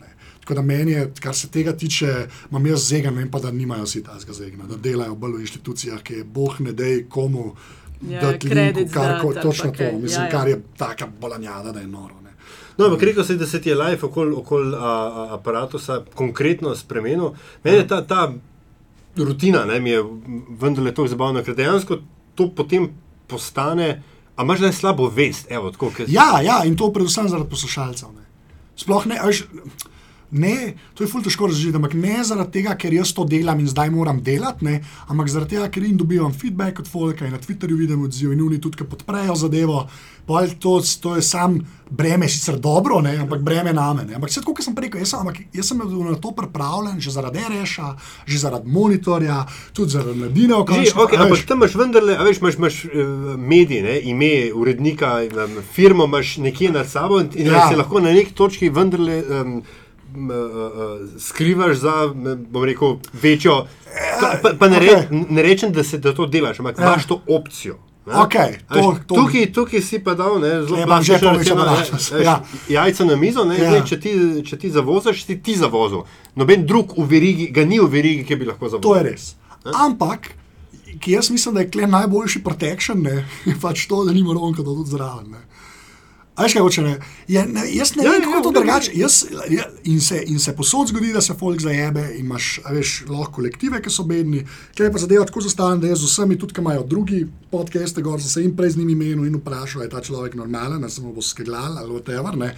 Tako da meni je, kar se tega tiče, imam jaz zegan, vem pa, da nimajo vsi tazga zegna, da delajo bolj v inštitucijah, ki je boh ne dej komu. Ja, dati credits linku, kar, ko, točno to, kaj, mislim, ja, ja. kar je taka bolanjada, da je noro. Ne. No, ampak rekel si, da se ti je life okoli okol, a, a, aparatusa konkretno spremenil. Meni je ta, ta rutina, ne, mi je vendarle tako zabavna, ker dejansko to potem postane, a imaš zdaj slabo vest, evo, tako, Ja, ja, in to predvsem zaradi poslušalcev. Ne. Sploh ne, a veš, ne, to je ful težko razložiti, ampak ne zaradi tega, ker jaz to delam in zdaj moram delati, ne, ampak zaradi tega, ker jim dobivam feedback od folka in na Twitterju vidim odziv in oni tudi, ki podprejo zadevo. To, to je sam breme, sicer dobro, ne, ampak breme name. Ne. Ampak vse tako, kot sem rekel, jaz sem, ampak jaz sem bil na to pripravljen, že zaradi reša, že zaradi monitorja, tudi zaradi mladine. končni okay, ampak tam imaš vendarle, a veš, imaš, imaš uh, medij, ne, ime, urednika, firmo imaš nekje nad sabo in, in Ja. ja. se lahko na neki točki vendarle um, uh, skrivaš za, bom rekel, večjo. Pa, pa, ne, re, okej. ne rečem, da, se, da to delaš, ampak Ja. ja. imaš to opcijo. Ne? Okej, A veš, to- to- tukaj, tukaj si pa dal, ne, zelo plastično rečeno, ne, ja. Jajca na mizo, ne, Ja. zdaj, če, ti, če ti zavoziš, si ti zavozil. Noben drug v verigi, ga ni v verigi, ki bi lahko zavozil. To je res. Ampak, ki jaz mislim, da je najboljši protection, ne, pač to, da nima ronka, da tudi zraven. Ne. A Veš, kaj hoče ne? Ja, ne jaz ne Ja, vem, kako to ja, drugače. Ja, in, se, in se posod zgodi, da se folk zajebe in imaš, a veš, lahko kolektive, ki so bedni. Kaj pa zadeva tako zastavljena, da jaz z vsemi, tudi ki imajo drugi podcaste, gor sem se jim prej z njimi menil in vprašal, je ta človek normalen, ali se mu bo skeglal ali whatever. Ne?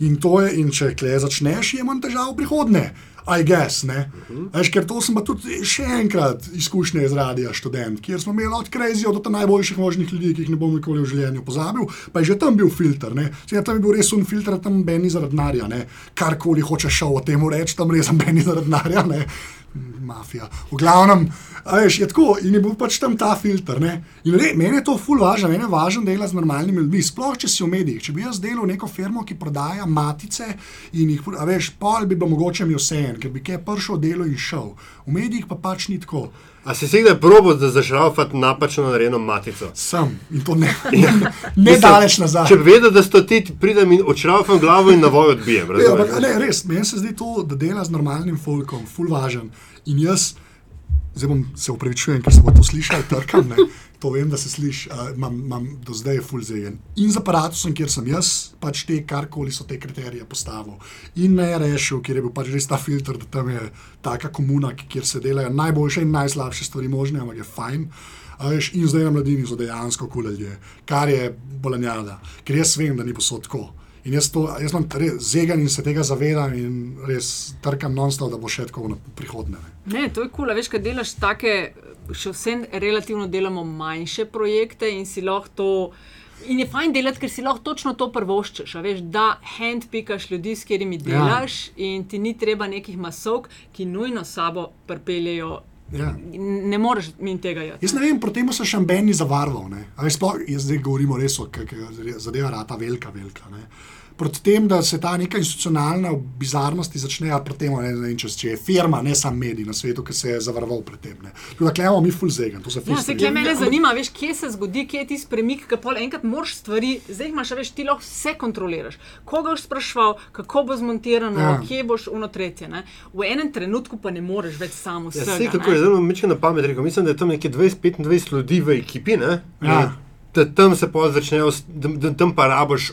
In to je, in če kle začneš, je manj težav v prihodnje. I guess, ne. Veš, ker to sem pa tudi še enkrat izkušnje iz radia študent, kjer smo imeli od Crazyja do najboljših možnih ljudi, ki jih ne bom nikoli v življenju pozabil, pa je že tam bil filter. Saj, ja, tam je bil res un filter, tam Benny zaradi denarja, ne. karkoli hočeš o tem reči, tam res Benny zaradi denarja. ne. Mafija. V glavnem, a veš, je tako in je bil pač tam ta filter. Ne? In re, meni je to ful važno, meni je važno delati z normalnimi ljudmi. Sploh če si v medijih. Če bi jaz delal neko firmo, ki prodaja matice in jih, a veš, pol bi bilo mogoče mi vse en, ker bi kaj prišel delo in šel. V medijih pa pač ni tako. A si si kdaj probo, da zašraufati napačno narejeno matico? Sem in to ne, ne, ne daleč nazaj. Če bi vedel, da sto ti pridem in odšraufam glavo in na voj odbijem. Ja, ampak, ne, res, meni se zdi to, da dela z normalnim folkom, ful važen. In jaz, zdaj bom se upravičujem, ker se bo to slišal, trkam, ne. to vem, da se sliši, uh, imam, imam do zdaj ful zegen. In z aparatusom, kjer sem jaz, pač te, karkoli so te kriterije postavil. In ne rešil, kjer je bil pač res ta filter, da tam je taka komuna, kjer se delajo najboljše in najslabše stvari možne, ampak je fajn. A Veš, in zdaj na mladini so dejansko kul ljudje, kar je bolanjada, ker jaz vem, da ni posod tako. In jaz, to, jaz imam res zegan in se tega zavedam in res trkam non-stop, da bo še tako v prihodnje. ne. Ne, to je kul, cool. veš, kaj delaš take, še vse relativno delamo manjše projekte in si lahko to. In je fajn delati, ker si lahko točno to prvoščeš. Veš, da handpikaš ljudi, s katerimi delaš, ja. in ti ni treba nekih masovk, ki nujno sabo pripeljejo. Ja. Ne moreš min tega jeti. Jaz ne vem, proti temu so še ambeni zavarval. Sploh, jaz zdaj govorimo res o, kako zadeva rata velika, velika. Ne. Proti tem, da se ta neka institucionalna bizarnost začne, a proti temu, ne, ne vem, če, če je firma, ne sam medij na svetu, ki se je zavaroval pred tem. ne. Tako da klemo mi full zegan, to se full Ja, se strinjam. kle mene zanima, veš, kje se zgodi, kje je ti premik, ki pol enkrat moraš stvari, zdaj imaš, a veš, ti lahko vse kontroliraš. Koga boš sprašval, kako bo zmontirano, Ja. ja. kje boš uno tretje. Ne? V enem trenutku pa ne moreš več samo Ja, vsega. sej, kako je zelo meče na pamet rekel. Mislim, da je tam nekje 20-25 ljudi v ekipi, ne? Ja. Da tam se pa začnejo, da, tam pa rabiš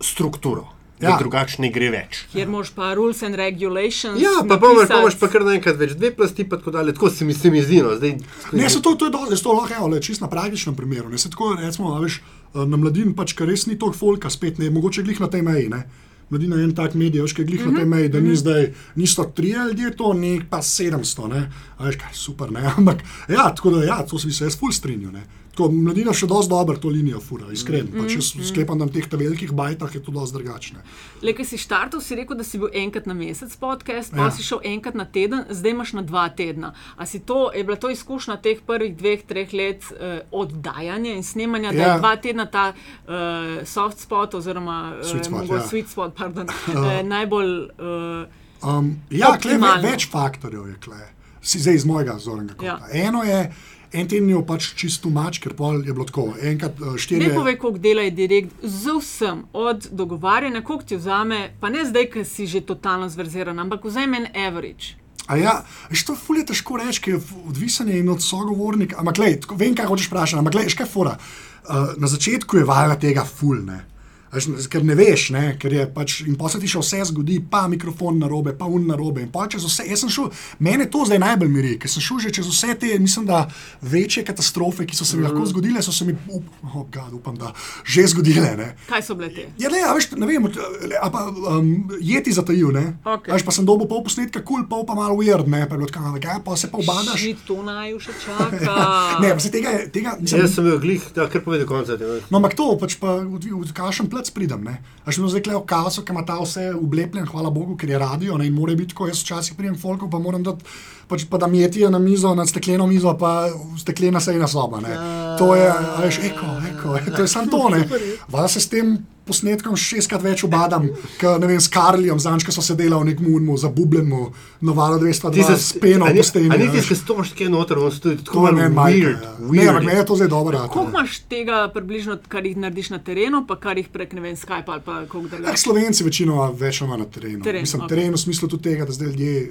strukturo. Ja. Drugače ne gre več. Kjer moraš pa rules and regulations. Ja, pa pa imaš, pa napisati. imaš pa kar naenkrat več, dve plasti, pa tako dalje. Tako se mi, se mi zdi. No. Zdaj, Ne, se to, to je dobro, to lahko evo, le, čisto na praktičnem primeru. Ne, se tako, recimo, a veš, eh, na mladini pač, ker res ni toliko folka, spet ne, mogoče glih na tej meji. Ne. Mladina je en tak medij, veš, glih mm -hmm. na tej meji, da ni zdaj, niso tri ljudje, to ni pa 700, ne. A veš, kaj super, ne, ampak ja, tako da ja, to bi se jaz ful strinjal, ne. Tako, mladina še dosti dobro to linijo fura, iskreno. Mm. Pač jaz sklepam, da na teh velikih bajtah je to dosti drugačne. Le, ki si štartal, si rekel, da si bil enkrat na mesec podcast, pa Ja. ja. si šel enkrat na teden, zdaj imaš na dva tedna. A si to, je bila to izkušnja teh prvih dveh, treh let uh, oddajanja in snemanja, da Ja. je dva tedna ta uh, soft spot oziroma uh, Sweet spot, ja. sweet spot, pardon, uh, najbolj. Uh, Um, ja, kle, ve, več faktorjev je kle. Si zdaj iz mojega zornega kota. Ja. Ja. Eno je, en teden je pač čisto mač, ker pol je bilo tako. Enkrat eh, štiri. Ne povej, koliko dela je direkt z vsem, od dogovarjanja, koliko ti vzame, pa ne zdaj, ker si že totalno zverziran, ampak vzame en average. A ja, veš, to ful je težko reči, ker je odvisen in od sogovornika. Ampak, glej, vem, kaj hočeš vprašati, ampak, glej, škaj fora. Uh, na začetku je valjda tega ful, ne. Veš, ker ne veš, ne, ker je pač in pa se ti še vse zgodi, pa mikrofon na robe, pa un na robe. In pa čez vse, jaz sem šel, mene to zdaj najbolj miri, ker sem šel že čez vse te, mislim, da večje katastrofe, ki so se mi Mhm. lahko zgodile, so se mi, up, oh, God, upam, da že zgodile. Ne. Kaj so bile te? Ja, ne, a veš, ne vem, a pa um, jeti zatajil, ne. Okej. Veš, pa sem dobil pol posnetka, kul, cool, pol pa malo weird, ne, pa je bilo tako, kaj, pa se pa obadaš. Že to naj še čaka. Ne, pa se tega, je- tega mislim, Jaz sem bil glih, da kar pove do konca. No, ampak to, pač pa v, v kašen plec pridem. Ne? A še zdaj klejo kaoso, ki ima ta vse ublepljen, hvala Bogu, ker je radio ne? in mora biti tako. Jaz včasih pridem folko, pa moram dati, pač, pa da mi jetijo na mizo, na stekleno mizo, pa steklena sejna soba. Ne? To je, a veš, eko, eko, to je samo to. ne. Valjda se s tem posnetkom šestkrat več obadam, kot ne vem, s Karlijem, zanjka so sedela v nekem unmu, zabubljenmu, novalo 202, s peno po steni. Ali ti se stopiš kje noter, on stoji tako malo weird. ja. Ne, ampak meni je to zdaj dobro. Koliko imaš tega približno, kar jih narediš na terenu, pa kar jih prek ne vem, Skype ali pa koliko Tak, drugega? Slovenci večinoma več ali manj na terenu. Teren, Mislim, okej. teren v smislu tudi tega, da zdaj ljudje,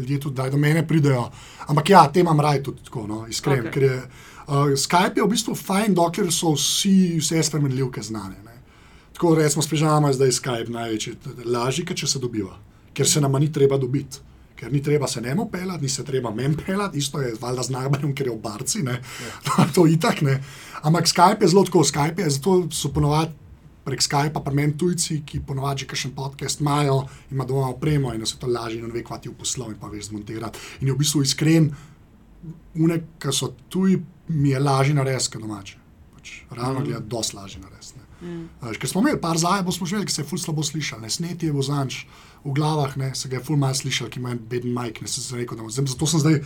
ljudje tudi daj, do mene pridejo. Ampak ja, te imam raj tudi tako, no, iskren. Okay. Je, uh, Skype je v bistvu fajn, dokler so vsi, vse spremenljivke znane. Ne. Tako recimo s pižama je zdaj Skype največji, lažji, če se dobiva, ker se nama ni treba dobiti. Ker ni treba se njemu pelati, ni se treba meni pelati, isto je valjda z najboljem, ker je v barci, ne. to itak ne. Ampak Skype je zelo tako, Skype je, zato so ponovadi prek Skypa, pa meni tujci, ki ponovadi že kakšen podcast imajo, ima doma opremo in se to lažje in ne ve, kva ti v poslov in pa veš zmontirati. In je v bistvu iskren, une, ki so tuji, mi je lažje narediti, kot domače. Pač, realno mm. je dosti lažje narediti. Mm. Ker smo imeli par zajebov, smo že imeli, ki se je ful slabo slišal, ne sneti je v zanč. V glavah ne, se ga je ful malo slišal, ki ima en beden majk, ne se sem rekel, da zdaj, zato sem zdaj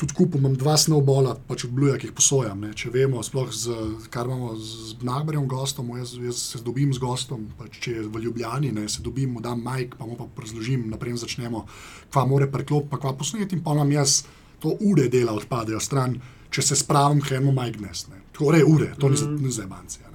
tudi kupil, imam dva snowbola, pač od Bluja, ki jih posojam. Ne, če vemo, sploh z, kar imamo z Nagbarjem gostom, jaz, jaz se dobim z gostom, pač, če je v Ljubljani, ne, se dobim, mu dam majk, pa mu pa razložim, naprej začnemo, kva more preklop, pa kva posneti in pa nam jaz to ure dela odpadejo stran, če se spravim, hemo majk nes. ne. Torej ure, to ni, mm. ni zebancija. Ne.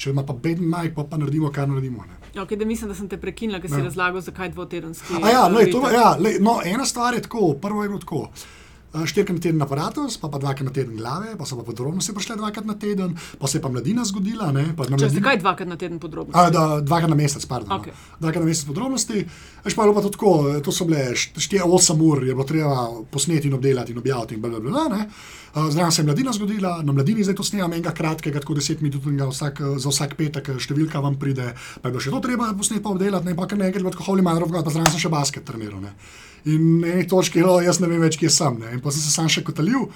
Če ima pa beden majk, pa, pa naredimo, kar naredimo. Ne. Okay, da mislim, da sem te prekinila, ker si Ja. razlagal, zakaj dvotedenski. Ja, lej, to, ja lej, no, ena stvar je tako, prvo je bilo tako. eh, Štirikrat na teden aparatus, pa, pa dvakrat na teden glave, pa so pa podrobnosti prišle dvakrat na teden, pa se je pa mladina zgodila. Ne, pa na Če zakaj dvakrat na teden podrobno? A, da, dvakrat na mesec, pardon. Okay. Dvakrat na mesec podrobnosti. Veš pa je bilo pa to tako, to so bile 8 ur, je bilo treba posneti in obdelati in objaviti in bla, bla, bla, ne. Uh, Zraven se je mladina zgodila, na mladini zdaj to snemam enega kratkega, tako 10 minut vsak, za vsak petek, eh, številka vam pride, pa je bilo še to treba posneti pa obdelati, ne pa kar nekaj, mother of God, pa zraven sem še basket treniral. In na eni točki je bilo, jaz ne vem več, kje sem. Ne. In pa sem se sam še kotalil.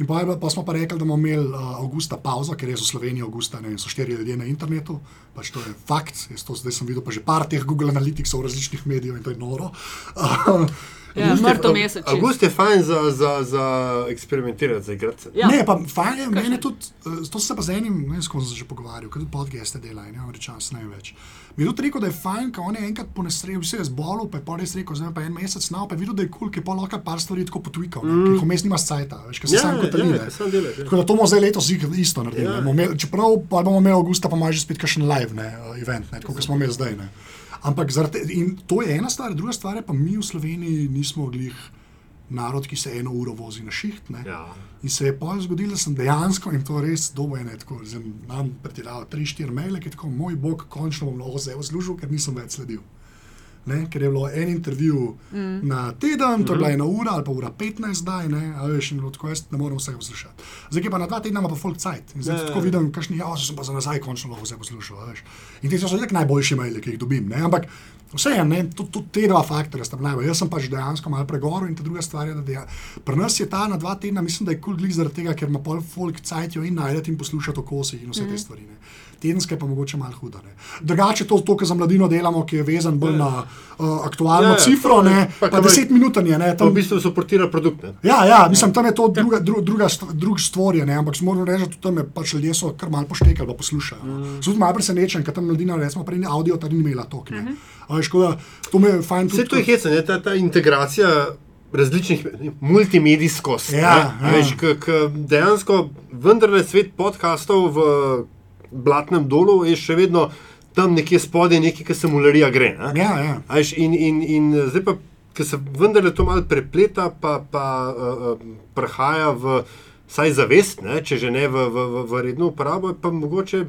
In pa, pa smo pa rekli, da bomo imeli uh, avgusta pauzo, ker je v Sloveniji avgusta, ne vem, so štiri ljudje na internetu, pač to je fakt. Jaz to zdaj sem videl pa že par teh Google Analyticsov različnih medijev in to je noro. Uh, Ja, mrtev mesec. Avgust je fajn za, za, za eksperimentirati, za igrati. Ja. Ne, pa fajn je, meni tudi, eh, to sem se pa z enim, ne vem, s kom sem se že pogovarjal, ker tudi podcaste dela in ne rečem, ne več. Mi je tudi rekel, da je fajn, ko on je enkrat po nesreči, vse je zbolel, pa je pa res rekel, zdaj pa en mesec snal, pa je videl, da je kul, cool, ki je pa lahko par stvari tako potvikal, mm. ki jih vmes nima sajta, veš, ker se Ja, sam ja, sam delaš, ja. Tako da to bomo zdaj letos isto naredili. Imel, čeprav pa bomo imeli avgusta, pa imaš že spet kakšen live ne, eh, event, ne, tako kot smo imeli zdaj. Ne. Ampak zaradi, in to je ena stvar, druga stvar je pa mi v Sloveniji nismo glih narod, ki se eno uro vozi na šiht. Ne. Ja. In se je pa zgodilo, da sem dejansko in to res dobro tako zelo nam pretiraval, tri, štiri maile, ki je tako, moj bog, končno bom lahko zdaj služil, ker nisem več sledil. Ne, ker je bilo en intervju mm. na teden, to je bila ena ura ali pa ura 15 zdaj, ne, a veš, in bilo tako jaz ne morem vsega poslušati. Zdaj pa na dva tedna ima pa folk cajt. In zdaj Ja, ja, ja, tako ja. vidim, kakšni, ja, zdaj sem pa za nazaj končno lahko vse poslušal. In ti so tako najboljši maili, ki jih dobim, ne, ampak vseeno, ne, tudi tud te dva faktorja sta najbolj. Jaz sem pač dejansko malo pregoril in ta druga stvar je, da deja, pri nas je ta na dva tedna, mislim, da je kul cool zaradi tega, ker ima pol folk cajtjo in najdete in poslušate o kosih in vse mm -hmm. te stvari. Ne. Tedenska je pa mogoče malo huda. Ne. Drugače to, to kar za mladino delamo, ki je vezan bolj na uh, aktualno Ja, ja, ja, cifro, to je- ne, pa pa, pa deset minut je. Ne, To v tam, bistvu suportira produkt. Ne? Ja, ja, mislim, tam je to druga, dru, druga, drug ne? ampak moram reči, da tam je pač ljudje so kar malo poštekali, pa poslušajo. Mm. Sem tudi malo presenečen, ker tam mladina, recimo, prej ni audio, ta ni imela tok. Uh -huh. Veš, tako da to me je fajn tudi. Vse to je hecno, ne, ta, ta integracija različnih multimedijskost. Ja, ne, ja. Veš, k, k dejansko vendarle svet podkastov v Blatnem dolu je še vedno tam nekje spodaj, nekaj, ki se mularija gre. Ne? Ja, ja. A veš, In, in, in zdaj pa, ker se vendarle to malo prepleta, pa, pa uh, uh, prehaja v vsaj zavest, ne, če že ne v, v, v, redno uporabo, pa mogoče.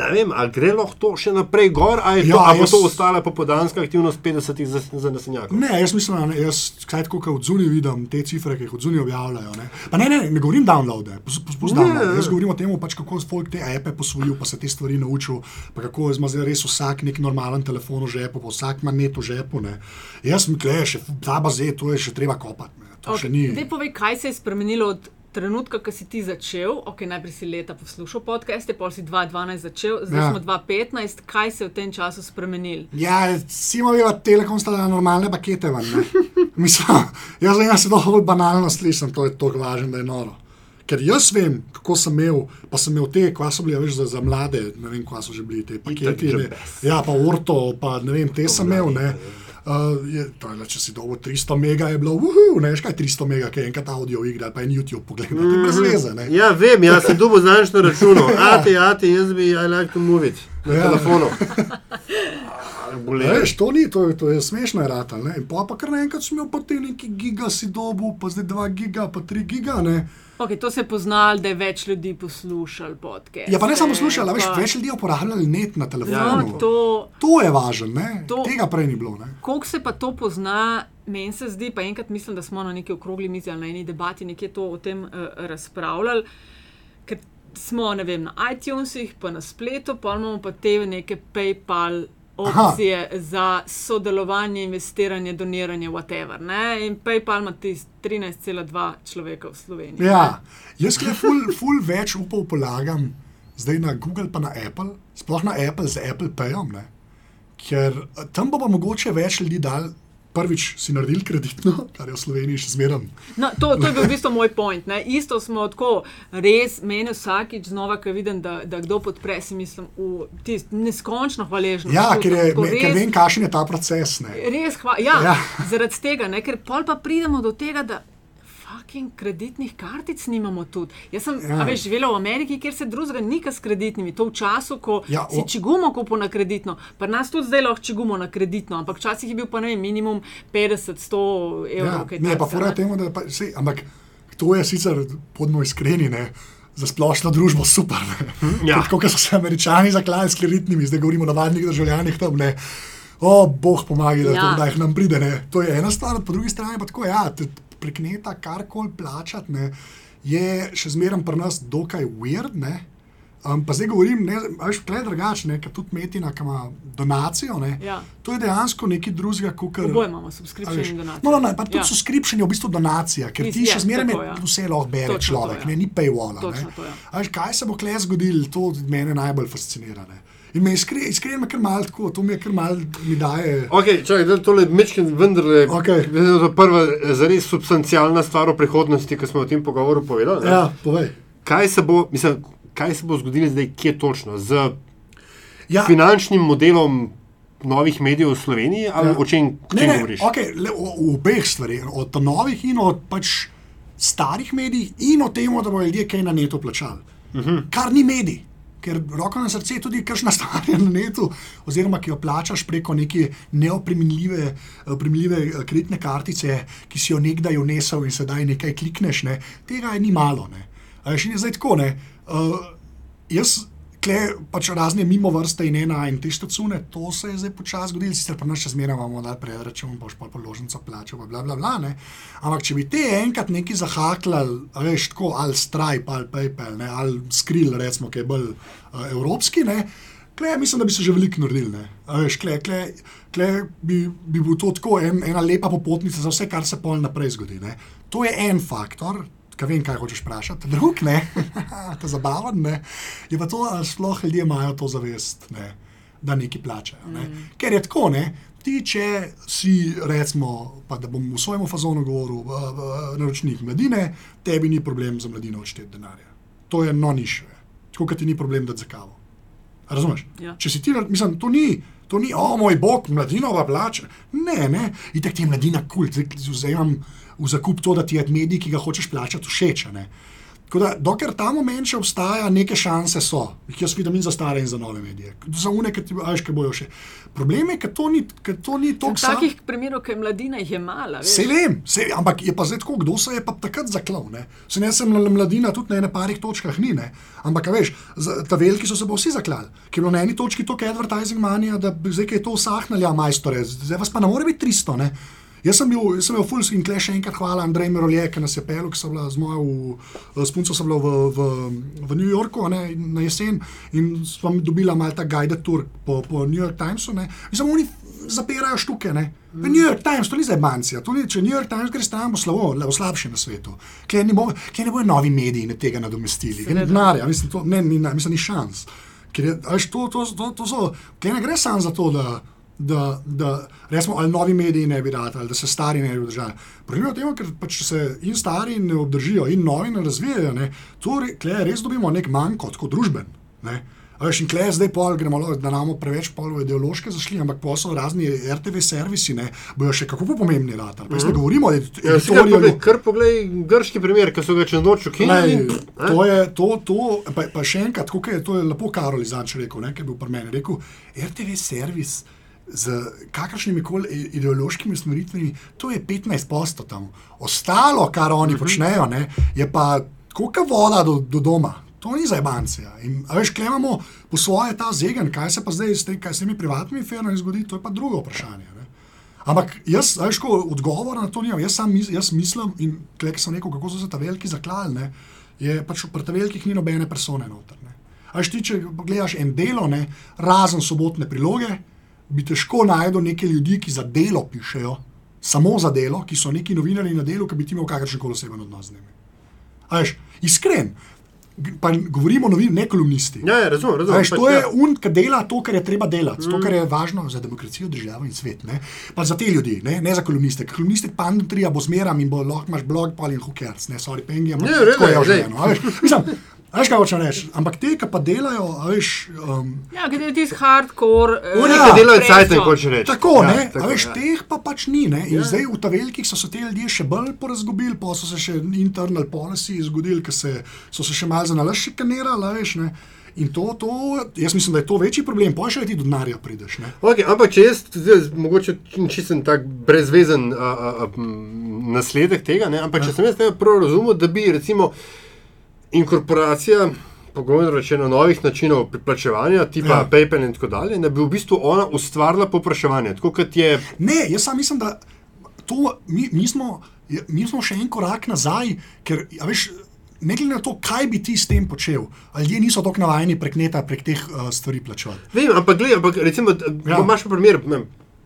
Ne vem, ali gre lahko to še naprej gor, ali je to, Ja, ali bo jaz- to ostala popodanska aktivnost 50-ih za, za nasenjakov. Ne, jaz mislim, da ne, jaz kaj tako, kot od zunaj vidim te cifre, ki jih od zunaj objavljajo. Ne. Pa ne, ne, ne govorim downloade, ne. Jaz govorim o tem, pač, kako je folk te ape posvojil, pa se te stvari naučil, pa kako ima zdaj res vsak nek normalen telefon v žepu, pa vsak ima net v žepu. Ne. Jaz mi kleje, še ta baze, to je še treba kopati. Ne. To okay. še ni. Zdaj povej, kaj se je spremenilo od trenutka, ko si ti začel. Ok, najprej si leta poslušal podcaste, pol si 2012 začel, zdaj ja. Smo 2015. Kaj se je v tem času spremenilo? Ja, Simoveva Telekom sta dala normalne pakete ven. ne. Mislim, jaz zdaj se to bolj banalno slišim, to je tako važno, da je noro. Ker jaz vem, kako sem imel, pa sem imel te, kva so bili veš, za, za mlade, ne vem, kva so že bili te paketi. ne. Jabez. Ja, pa Orto, pa ne vem, te sem imel. Ne. Uh, je, je, le, če si dolgo 300 mega, je bilo, uhu, ne veš kaj 300 mega, ki je enkrat audio igra, ali pa en YouTube pogled, mm -hmm. brez veze. Ne. Ja, vem, jaz sem dobil znaš na računu. Ati, ati, jaz bi, I like to move it. Na Ja. telefonu. Veš, to ni, to, je- to je smešno, rata. Ne? In pa, pa kar naenkrat sem imel pa te neki giga si dobu, pa zdaj 2 giga, pa 3 giga. Ne? Okay, to se je poznalo, da je več ljudi poslušalo podcast. Ja, pa ne samo slušali, veš, več ljudi je uporabljali net na telefonu. Ja, to... to, je važno, tega prej ni bilo. Ne? Koliko se pa to pozna, meni se zdi, pa enkrat mislim, da smo na neki okrogli mizi ali na eni debati nekje to o tem uh, razpravljali. Ker smo ne vem, na iTunesih, pa na spletu, pa imamo pa te neke PayPal. Opcije Aha. za sodelovanje, investiranje, doniranje, whatever. Ne? In PayPal ima tisti 13,2 človeka v Sloveniji. Ja, jaz kaj ful, ful več upov polagam zdaj na Google, pa na Apple, sploh na Apple z Apple Payom, ne? ker eh, tam bo pa mogoče več ljudi dal. Prvič si naredil kreditno, kar je v Sloveniji še zmeraj. No, to, to je bil v bistvu moj point. Ne. Isto smo tako, res meni vsakič znova, ko vidim, da, da kdo podpre, si mislim, v tisti neskončno hvaležno. Ja, ker, je, Tako me, ker vem, kakšen je ta proces. Ne? Res, hva, Ja. ja. zaradi tega, ne, ker pol pa pridemo do tega, da fucking kreditnih kartic nimamo tudi. Jaz sem Ja. ja. veš, živela v Ameriki, kjer se drugega nika s kreditnimi. To v času, ko Ja, ja, si o- čigumo kupil na kreditno, pa nas tudi zdaj lahko čigumo na kreditno, ampak včasih je bil pa ne vem, minimum 50-100 evrov. Ja, ne, pa ne. temu, da pa, sej, ampak to je sicer, podmo iskreni, ne, za splošno družbo super. Ja. Tako kot so se američani zaklali s kreditnimi, zdaj govorimo o navadnih državljanih tam. Ne. O, bog pomaga, da, Ja. ja. da jih nam pride. Ne. To je ena stvar, po drugi strani pa tako, ja, te prek neta karkoli plačati, ne, je še zmeraj pri nas dokaj weird. Ne. Um, pa zdaj govorim, ne, a veš, kaj je drugače, ker tudi Metina, ki ima donacijo, ne, Ja. to je dejansko nekaj drugega, kot kar. Oboje imamo subscription in donacijo. No, no, no, pa tudi Ja. ja. subscription je v bistvu donacija, ker Nis- ti ja, še zmeraj tako, ja. vse lahko bere Točno človek, to, ja. ne, ni paywalla. Točno ne. to, ja. Veš, kaj se bo kle zgodilo, to mene najbolj fascinira. Ne. In me iskreno iskren, kar malo tako, to mi je kar malo mi daje. Ok, čakaj, da tole mečken vendarle. Okej. To je prva zares substancialna stvar o prihodnosti, ki smo o tem pogovoru povedali. ne. Ja, povej. Kaj se bo, mislim, kaj se bo zgodilo zdaj, kje točno? Z Ja, finančnim modelom novih medijev v Sloveniji ali Ja. o čem, o ne, čem ne, govoriš? okay, le, o, o obeh stvareh, od novih in od pač starih medijih, in o tem, da bodo ljudje kaj na netu plačali. Uh Mhm. -huh. Kar ni medij. Ker roko na srce je tudi kakšna stvar na netu, oziroma ki jo plačaš preko neke neopremenljive primerljive eh, kreditne kartice, ki si jo nekdaj unesel in sedaj nekaj klikneš. Ne. Tega je ni malo. Ne. In je zdaj tako. Ne. Uh, jaz Kle, pač razne mimo vrste in ena in te štacune, to se je zdaj počasi zgodilo, sicer pa nas še zmeraj imamo, da predračun, boš pa položnico plačal, pa bla, bla, bla, ne. Ampak če bi te enkrat neki zahaklali, veš, tako ali Stripe ali PayPal, ne, ali Skrill, recimo, ki je bolj uh, evropski, ne, kle, mislim, da bi se že veliko naredili, ne. Veš, kle, kle, kle bi, bi bil to tako en, ena lepa popotnica za vse, kar se pol naprej zgodi, ne. To je en faktor, Kaj vem, kaj hočeš vprašati, drug ne, to je zabaven, ne. Je pa to, ali sploh ljudje imajo to zavest, ne, da nekaj plačajo. Ne. Mm. Ker je tako, ne. Ti, če si, recimo, pa da bom v svojem fazonu govoril, uh, uh, naročnik mladine, tebi ni problem za mladino odšteti denarja. To je non-issue. Tako kot ti ni problem dati za kavo. A Razumeš? Ja. Če si ti, mislim, to ni. To ni, o moj bog, mladinova plača. Ne, ne, in tako ti je mladina kul, cool. vzamem v zakup to, da ti je medij, ki ga hočeš plačati, všeč. Tako da, dokler ta moment še obstaja, neke šanse so, jih jaz vidim in za stare in za nove medije. Za une, ki ti veš, kaj bojo še. Problem je, ker to ni, ker to ni to, kar Takih primerov, ki je mladina, jih je malo. veš. Se vem, se, ampak je pa zdaj tako, kdo se je pa takrat zaklal. Ne? Se ne sem mladina, tudi na ene parih točkah ni. Ne? Ampak, veš, ta veliki so se pa vsi zaklali. Ker je bilo na eni točki toliko advertising manija, da zdaj je to usahnili, a majstore, zdaj vas pa ne more biti 300. Ne? Jaz sem bil, jaz sem bil full in kleš še enkrat hvala Andreju Merolje, ki nas je pel, ki so bila z mojo v- s punco, so bila v, v, v New Yorku ne, na jesen in smo dobila malo ta guided tour po, po New York Timesu. ne. In samo oni zapirajo štuke. Ne. V New York Times, to ni zdaj bancija, to ni, če New York Times gre stran, bo slabo, le bo slabše na svetu. Kje ne, bo, kje ne bojo novi mediji ne tega nadomestili, ni denarja, mislim, to, ne, ni, mislim, ni šans. Ker je, to, to, to, to so, kje ne gre samo za to, da da, da resmo, ali novi mediji ne bi rad, ali da se stari ne bi obdržali. Problem je v tem, ker pač se in stari ne obdržijo, in novi ne razvijajo. Ne. To re, res dobimo nek manjko, kot družben. Ne. Veš, in klej zdaj pol, gremo, da nam preveč pol v ideološke zašli, ampak posel razni RTV servisi, ne, bojo še kako pomembni rad. Pa mm. ne govorimo o Ja, si kar poglej, poglej grški primer, ki so ga čez noč ukinili. To je to, to pa, pa še enkrat, kako je to je lepo Karol Izanč rekel, ne, ki je bil pri meni. Rekel, RTV servis z kakršnimi koli ideološkimi usmeritvami, to je 15 posto tam. Ostalo, kar oni Mhm. počnejo, ne, je pa koliko voda do, do doma. To ni za ebancija. In, veš, klemamo po svoje ta zegen, kaj se pa zdaj s, te, kaj s temi privatnimi firmami zgodi, to je pa drugo vprašanje. Ne. Ampak jaz, veš, ko odgovora na to nimam, jaz, sam, jaz mislim, in tukaj sem rekel, kako so se ta veliki zaklali, ne, je pač pri ta velikih ni nobene persone noter. Ne. A veš, ti, če gledaš en delo, ne, razen sobotne priloge, bi težko najdel neke ljudi, ki za delo pišejo, samo za delo, ki so neki novinari na delu, ki bi ti imel kakršen koli oseben odnos z njimi. A veš, iskren. Pa govorimo o novinarjih, ne kolumnisti. Ja, ja, razumem, razumem. Veš, pač, to je ja. un, ki dela to, kar je treba delati, mm. to, kar je važno za demokracijo, državo in svet. Ne? Pa za te ljudi, ne, ne za kolumniste. Kolumniste pantrija bo zmeram in bo lahko imaš blog, pa in hookers, ne, sorry, pengi, ampak Ne, v redu tako je je, v glej. življenju. a veš. Kaj hočem reči. Ampak te, ki pa delajo, a veš. Um, Ja, ker je tisti hardcore. eh, Oni, Ja. ki delajo cajt, hoče reči. Tako, Ja, ne, tako, a veš, ja. teh pa pač ni. Ne? In ja. zdaj v ta velikih so se te ljudje še bolj porazgubili, pa so se še internal policy zgodili, ker se, so se še malo za nalaž šikanirali, a veš. Ne? In to, to, jaz mislim, da je to večji problem, pa še ti do denarja prideš. Ne? Okay, ampak če jaz, zdaj, mogoče čisto tak brezvezen a, a, a, nasledek tega, ne? ampak če sem jaz tega prav razumel, da bi recimo inkorporacija, pogovorno rečeno, novih načinov priplačevanja, tipa Ja. ja. PayPal in tako dalje, da bi v bistvu ona ustvarila popraševanje. Je. Ne, jaz sam mislim, da to, mi, mi, smo, mi smo še en korak nazaj, ker a veš. Ne glede na to, kaj bi ti s tem počel, ali ljudje niso tako navajeni prek neta, prek teh uh, stvari plačevati. Vem, ampak gledaj, ampak recimo, Ja. ja. imaš primer. Ne,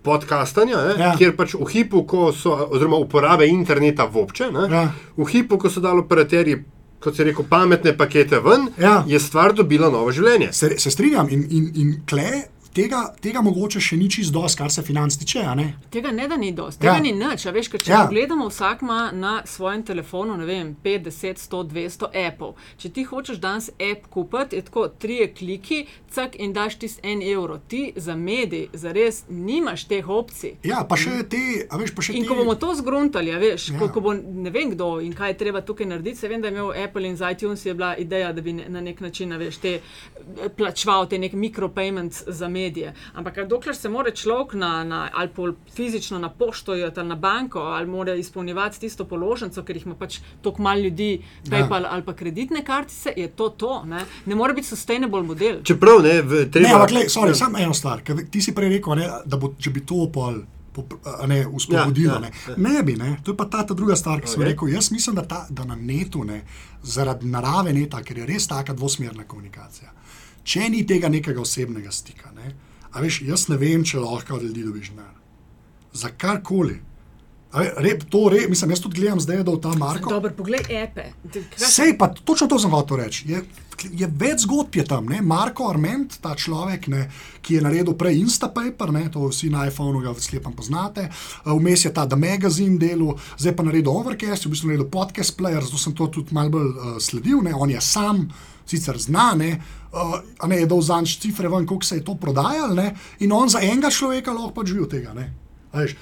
Podcastanja, eh, Ja. ja. kjer pač v hipu, ko so, oziroma uporabe interneta vopče, ne, Ja. v hipu, ko so dali operaterji, kot se reče, pametne pakete ven, Ja. je stvar dobila novo življenje. Se, se strinjam in, in, in kle. Tega, tega mogoče še ni čisto dosti, kar se financ tiče. ne? Tega ne da ni dosti, tega Ja. ja. ni nič. Veš, če Ja. ja. pogledamo, vsak ima na svojem telefonu vem, 5, 10, 100, 200 appov. Če ti hočeš danes app kupiti, je tako tri kliki, cak in daš tisti en evro. Ti za medij, za res nimaš teh opcij. Ja, pa še te, a veš, pa še In te. ko bomo to zgruntali, a veš, Ja. ja. ko, ko bo ne vem kdo in kaj je treba tukaj narediti, se vem, da je imel Apple in z iTunes je bila ideja, da bi ne, na nek način veš, te eh, plačeval te neke micropayments za medije. Ampak dokler se mora človek na, na, ali pol fizično na pošto ali na banko, ali mora izpolnjevati tisto položnico, ker jih ima pač toliko malo ljudi, PayPal ja. ali pa kreditne kartice, je to to. Ne, ne more biti sustainable model. Čeprav ne, v, treba. Ne, ampak sorry, samo eno stvar. ker Ti si prej rekel, ne, da bo, če bi to pol. Ne, uspodbudilo. Ja, Ne. ja, ja. ne bi, ne. to je pa ta, ta druga stvar, ki sem Okej. rekel. Jaz mislim, da, ta, da na netu, ne, zaradi narave neta, ker je res taka dvosmerna komunikacija, če ni tega nekega osebnega stika, ne, a veš, jaz ne vem, če lahko od ljudi dobiš denar. Za karkoli. A ve, Re, to, re, mislim, jaz tudi gledam zdaj, da v ta Marko. Dobro, poglej, epe. Kaj- Sej pa točno to sem hotel reči. Je, je več zgodb je tam. Ne? Marko Arment, ta človek, ne, ki je naredil prej Instapaper, ne, to vsi na iPhonu ga slepam poznate. Uh, Vmes je ta The Magazine delal, zdaj pa naredil Overcast, v bistvu naredil podcast player, zato sem to tudi malo bolj uh, sledil. Ne? On je sam, sicer znane. Uh, a ne je dal zanč cifre ven, koliko se je to prodajalo, ne? in on za enega človeka lahko pač živi od tega. veš,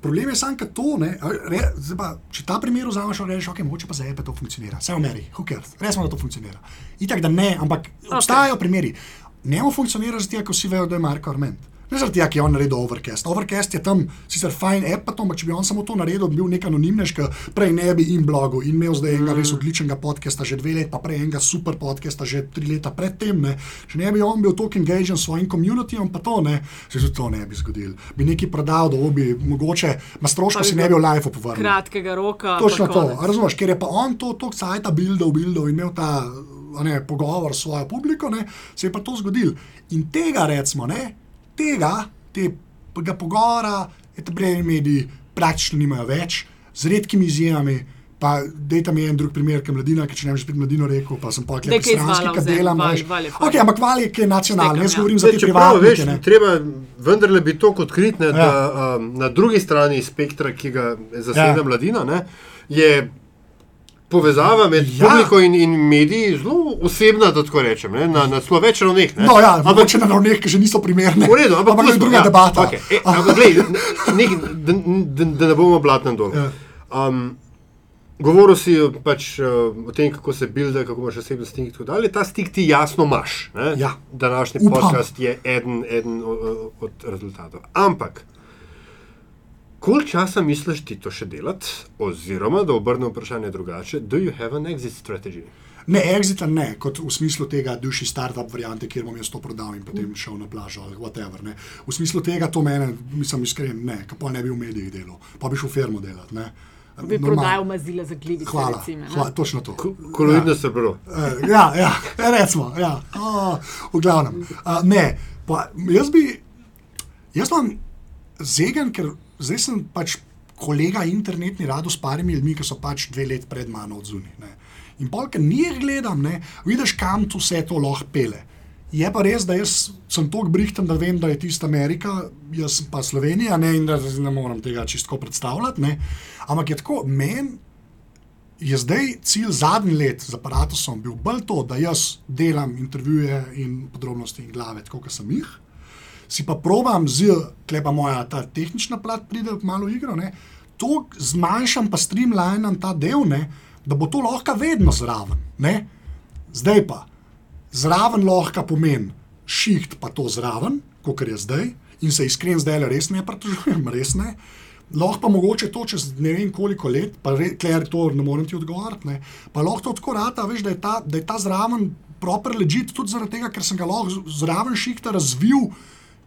Problem je samo, da to, ne, re, pa, če ta primer vzameš, rečeš, ok, mogoče pa za epe to funkcionira, vse v meri, hooker, resmo, da to funkcionira. Itak, da ne, ampak obstajajo okay. primeri. Njemu funkcionira zato, ker vsi vejo, da je Marko Arment. Ne zaradi tega, ker je on naredil Overcast. Overcast je tam sicer fajn app, pa to, ampak če bi on samo to naredil, bi bil nek anonimnež, ki prej ne bi in blogu in imel zdaj enega res odličnega podcasta, že dve leti, pa prej enega super podcasta, že tri leta predtem. Ne. Če ne bi on bil tako engažen s svojim komunitijem, pa to ne, se tudi to ne bi zgodilo. Bi nekaj prodal, da bi mogoče, ma stroško si ne bi v live povrnil. Kratkega roka. Točno to, razumeš, ker je pa on to tako cajta bildal, bildal in imel ta ne, pogovor s svojo publiko, ne, se je pa to zgodilo. In tega, recimo, ne, tega, tega pogovora, te brejni mediji praktično nimajo več, z redkimi izjemami, Pa, dejte mi en drug primer, ki je mladina, ki če ne bi spet mladino rekel, pa sem pa nekaj kaj iz stranski, Vala ki vzemi, delam. Val- veš. Val je fajn. Ok, ampak val je, ki je nacionalen, jaz ja. govorim za Zdaj, te čeprav, veš, privatnike. ne. treba vendarle biti to odkrit, ne, Ja. da um, na drugi strani spektra, ki ga zaseda Ja. mladina, ne, je povezava med Ja. publiko in, in mediji zelo osebna, da tako rečem, ne, na, na zelo več ravneh. ne. No, ja, ampak mogoče na ravneh, ki že niso primerne. V redu, ampak, ampak to je druga ja, debata. Okay. E, ampak, glej, nek, da, da, da ne bomo blatnem dol. Ja. Um, govoril si pač, uh, o tem, kako se builda, kako imaš osebni stik in tako dalje. Ta stik ti jasno imaš. ne. Ja. Današnji Upam. podcast je eden, eden o- o- od rezultatov. Ampak, koliko časa misliš ti to še delati? Oziroma, da obrnem vprašanje drugače, do you have an exit strategy? Ne, exita ne, kot v smislu tega duši startup variante, kjer bom jaz to prodal in potem šel na plažo ali whatever. Ne. V smislu tega to mene, mislim iskren, ne, pa ne bi v medijih delal, pa bi šel v firmo delati. Ne. Bi Normal- prodajal mazila za glivice. Hvala, recimo, ne? hvala, točno to. Koloidno se bro. Eh, Ja, ja, recimo, ja. Oh, v glavnem. Uh, ne, pa jaz bi, jaz imam zegen, ker zdaj sem pač kolega internetni rado s parimi ljudmi, ki so pač dve let pred mano odzuni. Ne. In polk, njih gledam, ne, vidiš, kam tu vse to lahko pele. Je pa res, da jaz sem tako brihten, da vem, da je tista Amerika, jaz pa Slovenija ne, in da ne morem tega čisto predstavljati. Ne. Ampak je tako, meni je zdaj cilj zadnji let z aparatusom bil bolj to, da jaz delam intervjuje in podrobnosti in glave, kot sem jih. Si pa probam z, klepa moja ta tehnična plat, pride malo v igro, ne, to zmanjšam, pa streamlinam ta del, ne, da bo to lahko vedno zraven. Ne. Zdaj pa, zraven lahko pomeni šiht, pa to zraven, kot je zdaj, in se iskren zdaj res ne pritožujem, res ne. Lahko pa mogoče to čez ne vem koliko let, pa kler to ne morem ti odgovoriti, ne, pa lahko to tako rata, veš, da je ta, da je ta zraven proper ležit tudi zaradi tega, ker sem ga lahko zraven šihta razvil,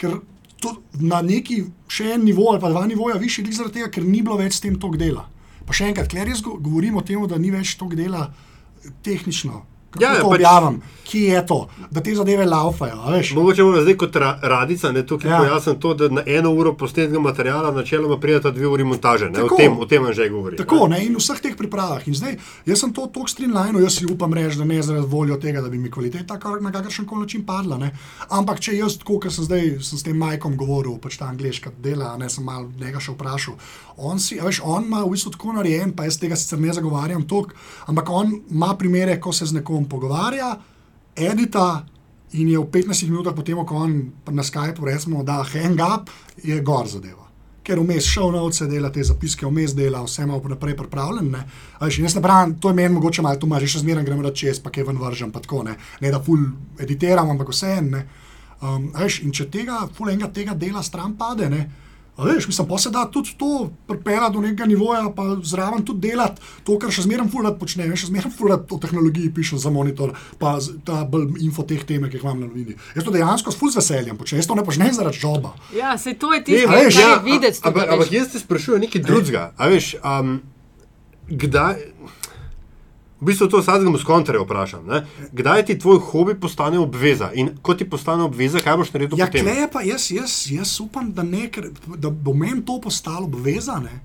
ker to na neki še en nivo ali pa dva nivoja višji, glih zaradi tega, ker ni bilo več s tem tok dela. Pa še enkrat, kler jaz go- govorim o tem, da ni več tok dela eh, tehnično. Ja, ja, to pač- objavim, kje je to, da te zadeve laufajo. Mogoče bomo zdaj kot ra radica, ne tukaj Ja. ja. pojasnim to, da na eno uro posnetega materiala načeloma prijeta dve uri montaže. Ne? O tem, o tem že govori. Tako, ne, in v vseh teh pripravah. In zdaj, jaz sem to tako streamlinal, jaz si upam reči, da ne zaradi voljo tega, da bi mi kvaliteta kar, na kakršen koli način padla. Ne. Ampak če jaz, tako kot sem zdaj sem s tem Majkom govoril, pač ta angliška dela, ne sem mal njega še vprašal. On, si, veš, on ima v bistvu tako narejen, pa jaz tega sicer ne zagovarjam toliko, ampak on ima primere, ko se z nekom pogovarja, edita. In je v 15 minutah, potem, ko on na Skypeu recimo, da hang up, je gor zadeva ker vmes šel na vse dela, te zapiske vmes dela, vse ima naprej pripravljen. Ne. In Jaz ne pravim, to je meni mogoče malo, tu imaš še zmeraj, gremo da čez, pa kaj ven vržem, pa tako ne. Ne da ful editiram, ampak vse en. Um, veš, in če tega, ful enega tega dela stran pade, ne. A veš, mislim, pa se da tudi to pripeljati do nekega nivoja, pa zraven tudi delati to, kar še zmeraj fulat počne. Še zmeraj fulat o tehnologiji pišem za monitor, pa ta bolj info teh teme, ki jih imam na novini. Jaz to dejansko s ful z veseljem počnem, jaz to ne počnem zaradi joba. Ja, se to je tisto, kar ja, je videti. tudi, Ampak, a veš. ampak jaz te sprašujem nekaj drugega. A veš, um, kdaj. V bistvu to vsakemu s kontra vprašam. Ne? Kdaj ti tvoj hobi postane obveza in ko ti postane obveza, kaj boš naredil Ja, potem? kleje pa jaz, jaz, jaz upam, da, ne, ker, da bo meni to postalo obvezane.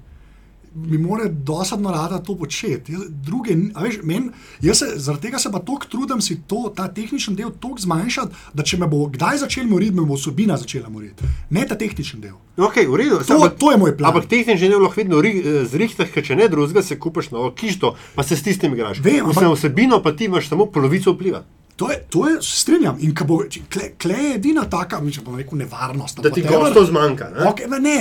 Mi mora dosadno rada to početi. Jaz, druge, veš, men, jaz se, zaradi tega se pa tako trudim si to, ta tehnični del tako zmanjšati, da če me bo kdaj začel moriti, me bo vsebina začela moriti. Ne ta tehnični del. Okay, v redu, To, ampak- to je moj plan. Ampak tehnični del lahko vedno eh, zrihtaš, ker če ne drugega, se kupiš novo kišto, pa se s tistim igraš. Vem, ampak- vsebino pa ti imaš samo polovico vpliva. To je, to je se strinjam. In ko bo, če- kle, kle je edina taka, če bom rekel, nevarnost. Da ti gostov zmanjka. Ne? Okay, ne,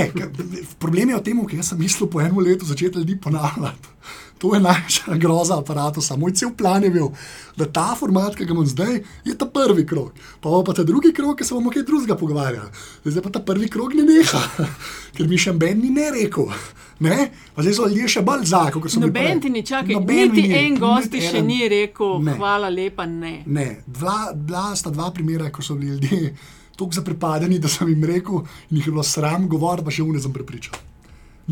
problem je v tem, ker sem mislil po enem letu začeti ljudi ponavljati. To je največja groza aparata. Moj cel plan je bil, da ta format, ki ga imam zdaj, je ta prvi krok. Pa pa ta drugi krok, ki se bomo kaj drugega pogovarjali. Zdaj pa ta prvi krok ne neha, ker mi še Ben ni ne rekel. Ne? Pa zdaj so ljudje še bolj za, kot so bili Noben ti ni čakal, niti ni, en gost ti še ni rekel, Ne. hvala lepa, ne. Ne, dva, bila sta dva primera, ko so bili ljudje tako zaprepadeni, da sem jim rekel, in jih je bilo sram govoriti, pa še une sem prepričal.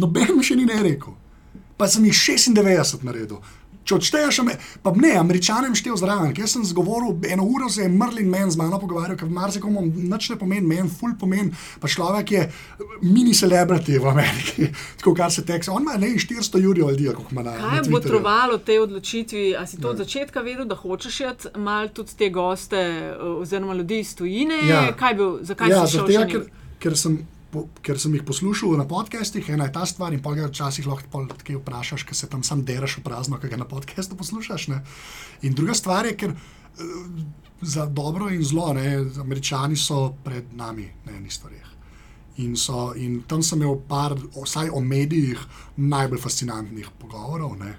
Noben mi še ni ne rekel. Pa sem jih 96 naredil. Če odšteješ, pa ne, američanem štev zraven. Jaz sem zgovoril, eno uro se je Merlin Men z mano pogovarjal, ker marsikomu nič ne pomeni, meni ful pomeni. Pa človek je mini celebrity v Ameriki, tako kar se teksa. On ima ne 400 jurjev ljudi, kako ima na Kaj je botrovalo tej odločitvi? A si to od začetka vedel, da hočeš iti malo tudi te goste, eh, oziroma ljudi iz tujine? Ja. Kaj je bil, zakaj Ja, si šel tega, ker, njim? ker, sem, po, ker sem jih poslušal na podcastih, ena je ta stvar, in pa ga včasih lahko kaj vprašaš, ker se tam sam deraš v prazno, ki ga na podcastu poslušaš. Ne? In druga stvar je, ker eh, za dobro in zlo, ne, američani so pred nami na enih stvareh. In, so, in tam sem imel par, vsaj o medijih, najbolj fascinantnih pogovorov, ne,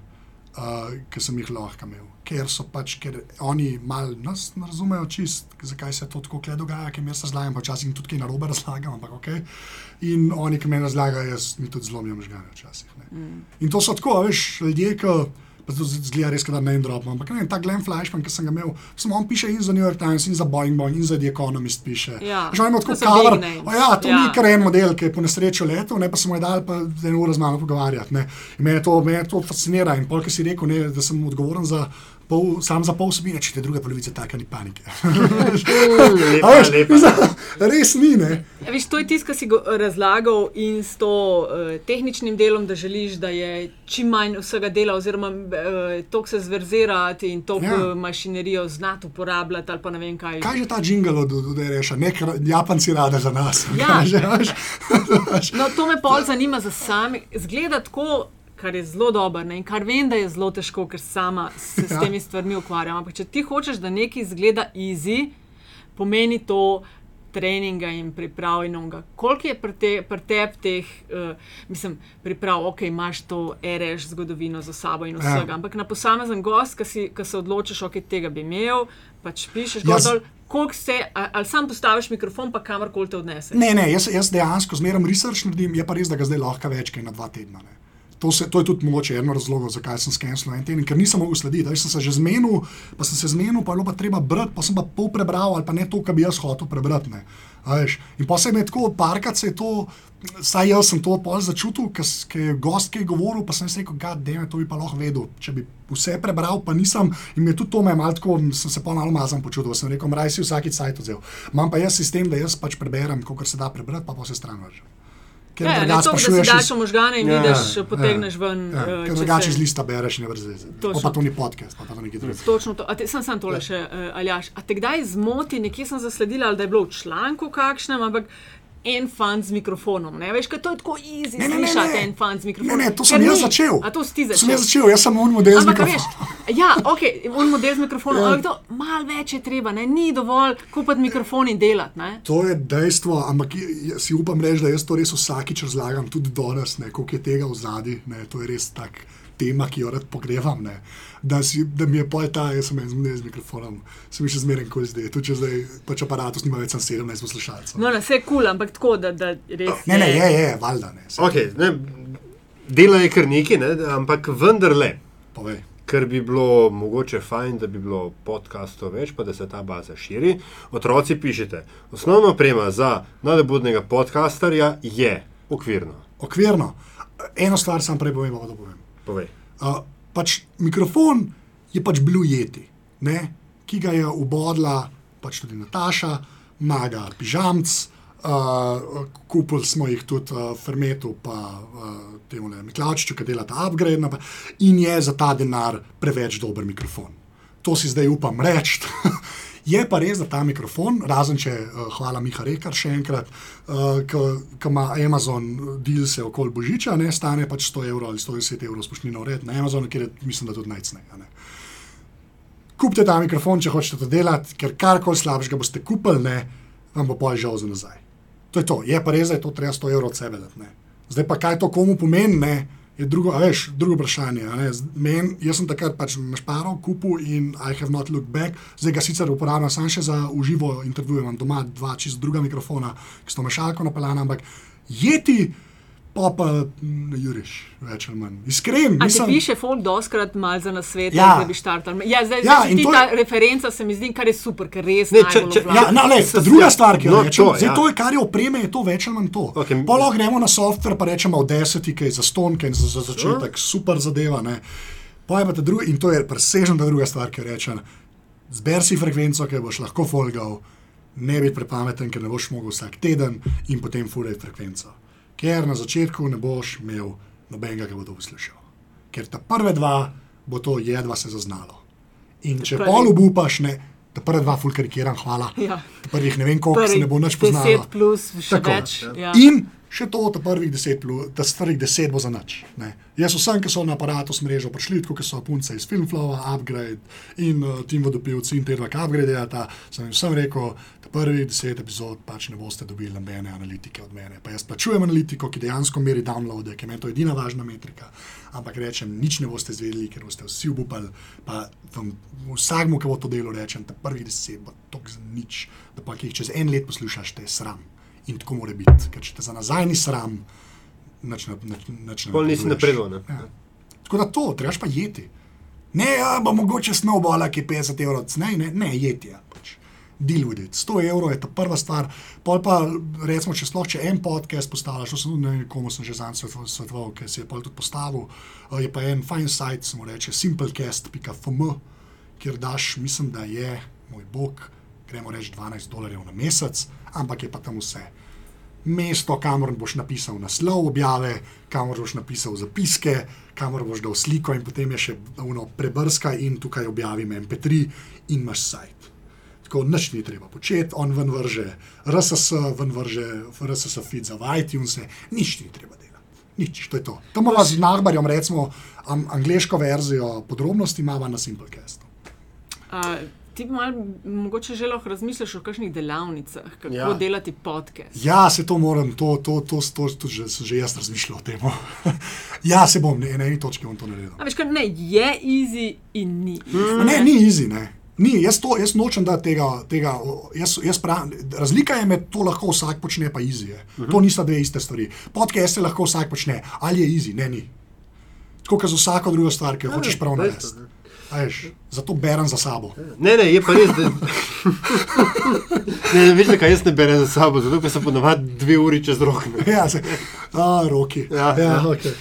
uh, ki sem jih lahko imel. Ker so pač, ker oni malo nas ne razumejo čist, zakaj se to tako kle dogaja, ker jaz razlagam, pa včasih tudi kaj narobe razlagam, ampak ok. In oni, ki me razlagajo, jaz mi tudi zlomijo možgane včasih. ne. In to so tako, veš, ljudje, ki. Pa to zgleda res, da ne drobno. Ampak ne, ta Glenn Flashman, ki sem ga imel, samo on piše in za New York Times, in za Boeing, Boeing in za The Economist piše. Ja, Že imamo tako cover. O ja, to ja. Ni kar en model, ki je po nesreču letel, ne pa smo je dali pa eno uro z mano pogovarjati. Me to, me to fascinira. In polk si rekel, ne, da sem odgovoren za. Pol, sam za pol vsebine, če te druge polovice taka ni panike. Lepa, veš, lepa. mislim, res ni, ne? Ja, viš, to je tisto, kar si razlagal in s to uh, tehničnim delom, da želiš, da je čim manj vsega dela, oziroma uh, to se zverzirati in to Ja. ja. mašinerijo znati uporabljati ali pa ne vem kaj. Kaj je ta jingle od od reša? Nek Japanci rade za nas. Ja. Veš? Veš? No, to me pol zanima za sami. Zgleda tako, kar je zelo dobro ne? in kar vem, da je zelo težko, ker sama se s Ja. temi stvarmi ukvarjam. Ampak če ti hočeš, da nekaj izgleda easy, pomeni to. Treninga in priprav in onga. Koliko je pri te, pri tebi teh, uh, mislim, priprav, ok, imaš to REŠ zgodovino za sabo in vsega, Ja. ampak na posamezen gost, ki se odločiš, ok, tega bi imel, pač pišeš, gor dol, koliko se, ali sam postaviš mikrofon, pa kamorkoli te odnese. Ne, ne, jaz, jaz dejansko zmeraj research naredim, je pa res, da ga zdaj lahko več kot na dva tedna. Ne. To, se, to je tudi mogoče eno razlogov, zakaj sem skenil en teden, ker nisem mogel slediti. Jaz sem se že zmenil, pa sem se zmenil, pa je bilo pa treba brati, pa sem pa pol prebral, ali pa ne to, kar bi jaz hotel prebrati. In pa se je tako, parkrat se je to, saj jaz sem to pol začutil, ker je gost kaj govoril, pa sem si rekel, da je to bi pa lahko vedel. Če bi vse prebral, pa nisem, in mi je tudi to me je malo tako, sem se pa malo mazan počutil, sem rekel, raj si vsakič sajt vzel. Imam pa jaz sistem, da jaz pač preberem, koliko se da prebrati, pa pa se stran vržem. Ker Ja, ne to, da si daš iz- možgane in Ja, vidiš, ja, potegneš ven. Ja, eh, ker če drugače iz lista bereš, ne brez. Pa, to ni podcast, pa, to nekaj drugega. Točno to. A Te, sem sam tole še, uh, Aljaš. A te kdaj zmoti, nekje sem zasledila, da je bilo v članku kakšnem, ampak en fan z mikrofonom. Ne? Veš, kaj to je tako Ne, ne, ne, slišati ne. en fan z Ne, mikrofonom. ne, to Ker sem jaz ni. začel. A to si ti To začel? sem jaz začel, jaz sem un model Ampak, veš. Ja, ok, un model z mikrofonom, Ja. ampak to malo več je treba, ne? ni dovolj kupiti mikrofon in delati. Ne? To je dejstvo, ampak si upam reči, da jaz to res vsakič razlagam, tudi danes, ne, koliko je tega v zadnji. To je res tak tema, ki jo rad pogrevam. Ne. Da, si, da mi je pol ta, jaz sem en z mikrofonom, sem še zmeren, ko zdaj. Tudi če zdaj pač aparatus nima več, sem 17 poslušalcev. No, ne, vse je kul, cool, ampak tako, da, da res. Ne, ne, je, je, valjda ne. Okay, ne, dela je kar neki, ne, ampak vendarle, Povej. Ker bi bilo mogoče fajn, da bi bilo podcastov več, pa da se ta baza širi. Otroci pišete. Osnovna oprema za nadobudnega podcasterja je okvirno. Okvirno. Eno stvar sam prej povem, pa da povem. Povej. Uh, pač mikrofon je pač bil jeti, ne? ki ga je ubodla pač tudi Nataša, maga pižamc. Uh, kupili smo jih tudi uh, Fermetu, pa uh, temu le Miklačiču, ki dela ta upgrade, napa- in je za ta denar preveč dober mikrofon. To si zdaj upam reči. Je pa res, da ta mikrofon, razen če, uh, hvala Miha Rekar še enkrat, uh, ki ima Amazon deal se okoli Božiča, ne stane pač 100 evrov ali 110 evrov spoštnino red na Amazonu, kjer je, mislim, da tudi najcneje. Kupite ta mikrofon, če hočete to delati, ker karkoli slabšega boste kupili, ne, vam bo pol žal za nazaj. To je to. Je pa res, da je to treba 100 evrov od sebe dati. Ne. Zdaj pa kaj to komu pomeni, ne, je drugo, veš, drugo vprašanje. Men, jaz sem takrat pač našparal, kupil in I have not looked back. Zdaj ga sicer uporabljam samo še za uživo intervjuje, imam doma dva čist druga mikrofona, ki so mešalko napeljana, ampak jeti, pa pa ne juriš, več ali manj. Iskren, A ti mislim. piše folk doskrat mal za nasvet, Ja. da bi štartali? Ja, zdaj, Ja, zdaj ti to ta je- referenca se mi zdi, kar je super, ker res Ne, če- če- Ja, no, le, Se- druga ja, stvar, ki jo no, rečem, to, zdaj, ja. to je, kar je opreme, je to več ali manj to. Pa lahko gremo na software, pa rečemo v desetih, za stonke in za, za začetek, super zadeva. Ne. Je ta druga, in to je presežna ta druga stvar, ki rečem. Zber si frekvenco, ki boš lahko folgal, ne biti prepameten, ker ne boš mogel vsak teden in potem furaj frekvenco. Ker na začetku ne boš imel nobenega, ki bo to uslišal. Ker ta prve dva bo to jedva se zaznalo. In če Prvi. pol obupaš, ne, ta prva dva fulkarikiram, hvala. Ja. Ta prvih ne vem koliko, se Prvi ne bo nič poznalo. 10 plus, še Tako, več. Ja. In še to, da prvih deset, plus, da prvih deset bo za nič. Ne. Jaz vsem, ki so na aparatu s mrežo prišli, tako kot so punce iz Filmflowa, Upgrade in uh, Tim Vodopilci in te dva, ki upgradeata, sem jim vsem rekel, prvih deset epizod pač ne boste dobili nobene analitike od mene. Pa jaz plačujem analitiko, ki dejansko meri downloade, ker meni to je edina važna metrika. Ampak rečem, nič ne boste izvedeli, ker boste vsi obupali. Pa vsakmu, ki bo to delo, rečem, da prvih deset bo tok za nič, da pa ki jih čez en let poslušaš, te je sram. In tako mora biti, ker če te za nazaj ni sram, nič ne ne Pol nisi napredoval. Ja. Tako da to, trebaš pa jeti. Ne, ja, bo mogoče snowballa, ki je 50 evrov, ne, ne, ne jeti. Ja. Deal with it. 100 evrov je ta prva stvar. Pol pa, recimo, če sploh če en podcast postavljaš, to sem ne vem, komu sem že zanj svetoval, svetoval, ki si je pol tudi postavil, eh, je pa en sajt, se mu reče simplecast.fm, kjer daš, mislim, da je, moj bog, gremo reči 12 dolarjev na mesec, ampak je pa tam vse mesto, kamor boš napisal naslov objave, kamor boš napisal zapiske, kamor boš dal sliko in potem je še uno, prebrska in tukaj objavim MP3 in imaš sajt. Tako nič ni treba početi, on ven vrže RSS, ven vrže RSS feed za iTunes, nič ni treba delati. Nič, to je to. Tam imamo z Nahbarjem, recimo, am, angliško verzijo podrobnosti imamo na Simplecastu. A, ti bi malo mogoče že lahko razmisliš o kakšnih delavnicah, kako ja. Delati podcast. Ja, se to moram, to, to, to, to, to že, že jaz razmišljal o tem. ja, se bom, ne, na eni točki bom to naredil. A veš, kaj ne, je easy in ni. Ma Ne, ni easy, ne. Ni, jaz, to, jaz nočem da tega. tega jaz, jaz pravim, razlika je med to, lahko vsak počne, pa easy. Je. Uh -huh. To nista dve iste stvari. Podcaste lahko vsak počne, ali je easy, ne, ni. Tako kot za vsako drugo stvar, ki jo hočeš prav narediti. A veš, Zato berem za sabo. Ne, ne, je pa res, da. ne, ne, veš, zakaj jaz ne berem za sabo, zato ker sem ponovadi dve uri čez rok. ne. Ja, se, a, roki. Ja, ja, ja. okay.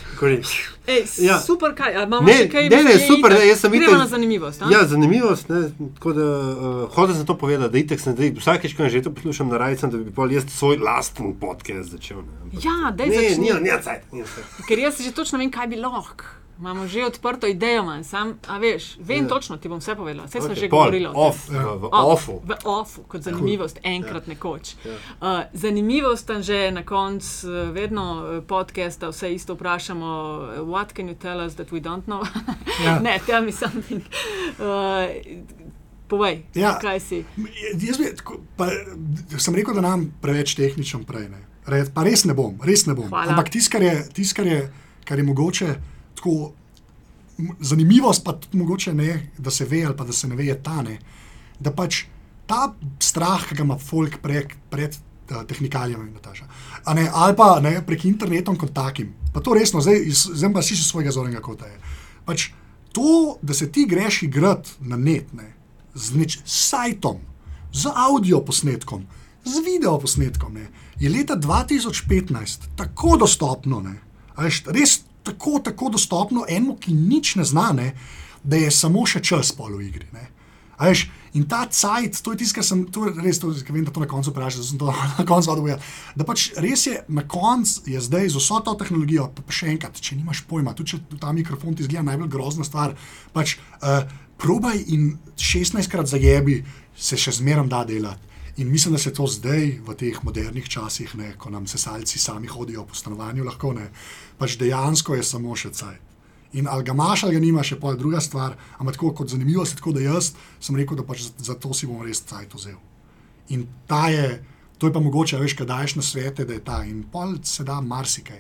Ej, Ja. super, kaj, a imamo Ne, še kaj? ne, ne, je super, ne, jaz sem Gremo itak- na zanimivost. a? Ja, zanimivost. Ne, tako da, uh, hotel sem to povedati, da itek sem, da vsakeč, ko že to poslušam na rajcem, da bi pol jaz svoj lasten podcast začel. Ne, Ampak- Ja, daj ne, začni. ni, ni, cajt, ni, cajt. Ker jaz že točno vem, kaj bi lahko. Imamo že odprto idejo, manj, sam, a veš, vem Ja. točno, ti bom vse povedala. Vse smo Okej, že pol, tem. Off, v, v offu. V ofu, kot zanimivost, enkrat nekoč. Ja. Uh, zanimivost tam že na koncu, uh, vedno uh, podcasta, vse isto vprašamo, uh, what can you tell us that we don't know? Ja. ne, tell me something. Uh, povej, Ja. kaj si. Jaz bi, tako, pa, sem rekel, da nam preveč tehničen prej. Ne. Re, pa res ne bom, res ne bom. Hvala. Ampak tisto, kar, je- tis, kar, je- kar je mogoče tako zanimivost, pa tudi mogoče ne, da se ve ali pa da se ne ve, je ta ne. Da pač ta strah, ki ga ima folk prek, pred uh, tehnikalijami, Nataša, a ne, ali pa ne, prek internetom kot takim. Pa to resno, zdaj, iz- zdaj pa si iz svojega zornega kota. Je. Pač to, da se ti greš igrati na net, ne, z neč, sajtom, z audio posnetkom, z video posnetkom, ne, je leta 2015 tako dostopno, ne, a veš, res tako, tako dostopno enemu, ki nič ne zna, ne, da je samo še čas pol v igri. Ne. A Veš, in ta cajt, to je tisto, kar sem to je res, to, ker vem, da to na koncu vprašam, da sem to na koncu odgovoril. Da pač res je, na koncu je zdaj z vso to tehnologijo, pa, pa še enkrat, če nimaš pojma, tudi če ta mikrofon ti zgleda najbolj grozna stvar, pač uh, probaj in 16krat zajebi, se še zmeraj da delati. In mislim, da se to zdaj, v teh modernih časih, ne, ko nam sesalci sami hodijo po stanovanju, lahko ne, pač dejansko je samo še cajt. In ali ga imaš ali ga nimaš, je pa druga stvar. Ampak tako kot zanimivo je, tako da jaz sem rekel, da pač za, za to si bom res cajt vzel. In ta je, to je pa mogoče, veš, kaj daješ na svete, da je ta. In pol se da marsikaj.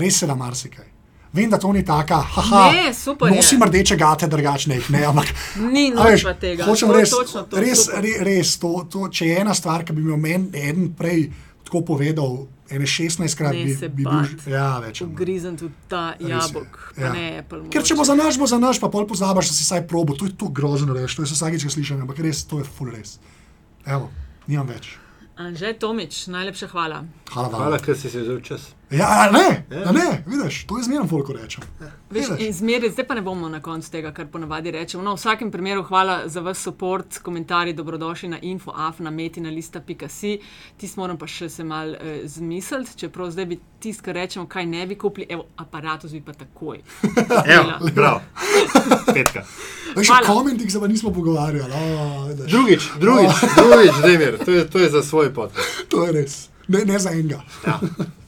Res se da marsikaj. Vem, da to ni taka, haha, Ne, super je. nosim rdeče gate, drugačne jih ne, ampak Ni noč tega. Hočem To res, točno to, res, super. re, res to, to, če je ena stvar, ki bi mi omen en prej tako povedal, ene 16 krat Ne bi, se bi bil ja, več. Ugrizen tudi ta Res jabolk, pa ja. ne Apple. Ker če bo za naš, bo za naš, pa pol pozabiš, da si saj probo, to je to grozno reči, to je vsakeč, ko slišim, ampak res, to je full res. Evo, nimam več. Anže Tomič, najlepša hvala. Hvala vam. Hvala, ker si si vzel čas. Ja, ne, a ne, vidiš, to je zmerno, koliko rečem. Veš, Vidiš? in zmeraj, zdaj pa ne bomo na koncu tega, kar ponavadi rečemo. No, v vsakem primeru hvala za vaš podpor, komentarji, dobrodošli na infoafnametinalista.si. Tisti moram pa še se mal eh, zmisliti, čeprav zdaj bi tisti, kar rečemo, kaj ne bi kupili, evo, aparatus bi pa takoj. Evo, prav. Petka. Veš, Hvala. o komentih se pa nismo pogovarjali. O, vidiš. Drugič, drugič, drugič, Demir, to je, to je za svoj podcast. To je res, ne, ne za enega. Ja.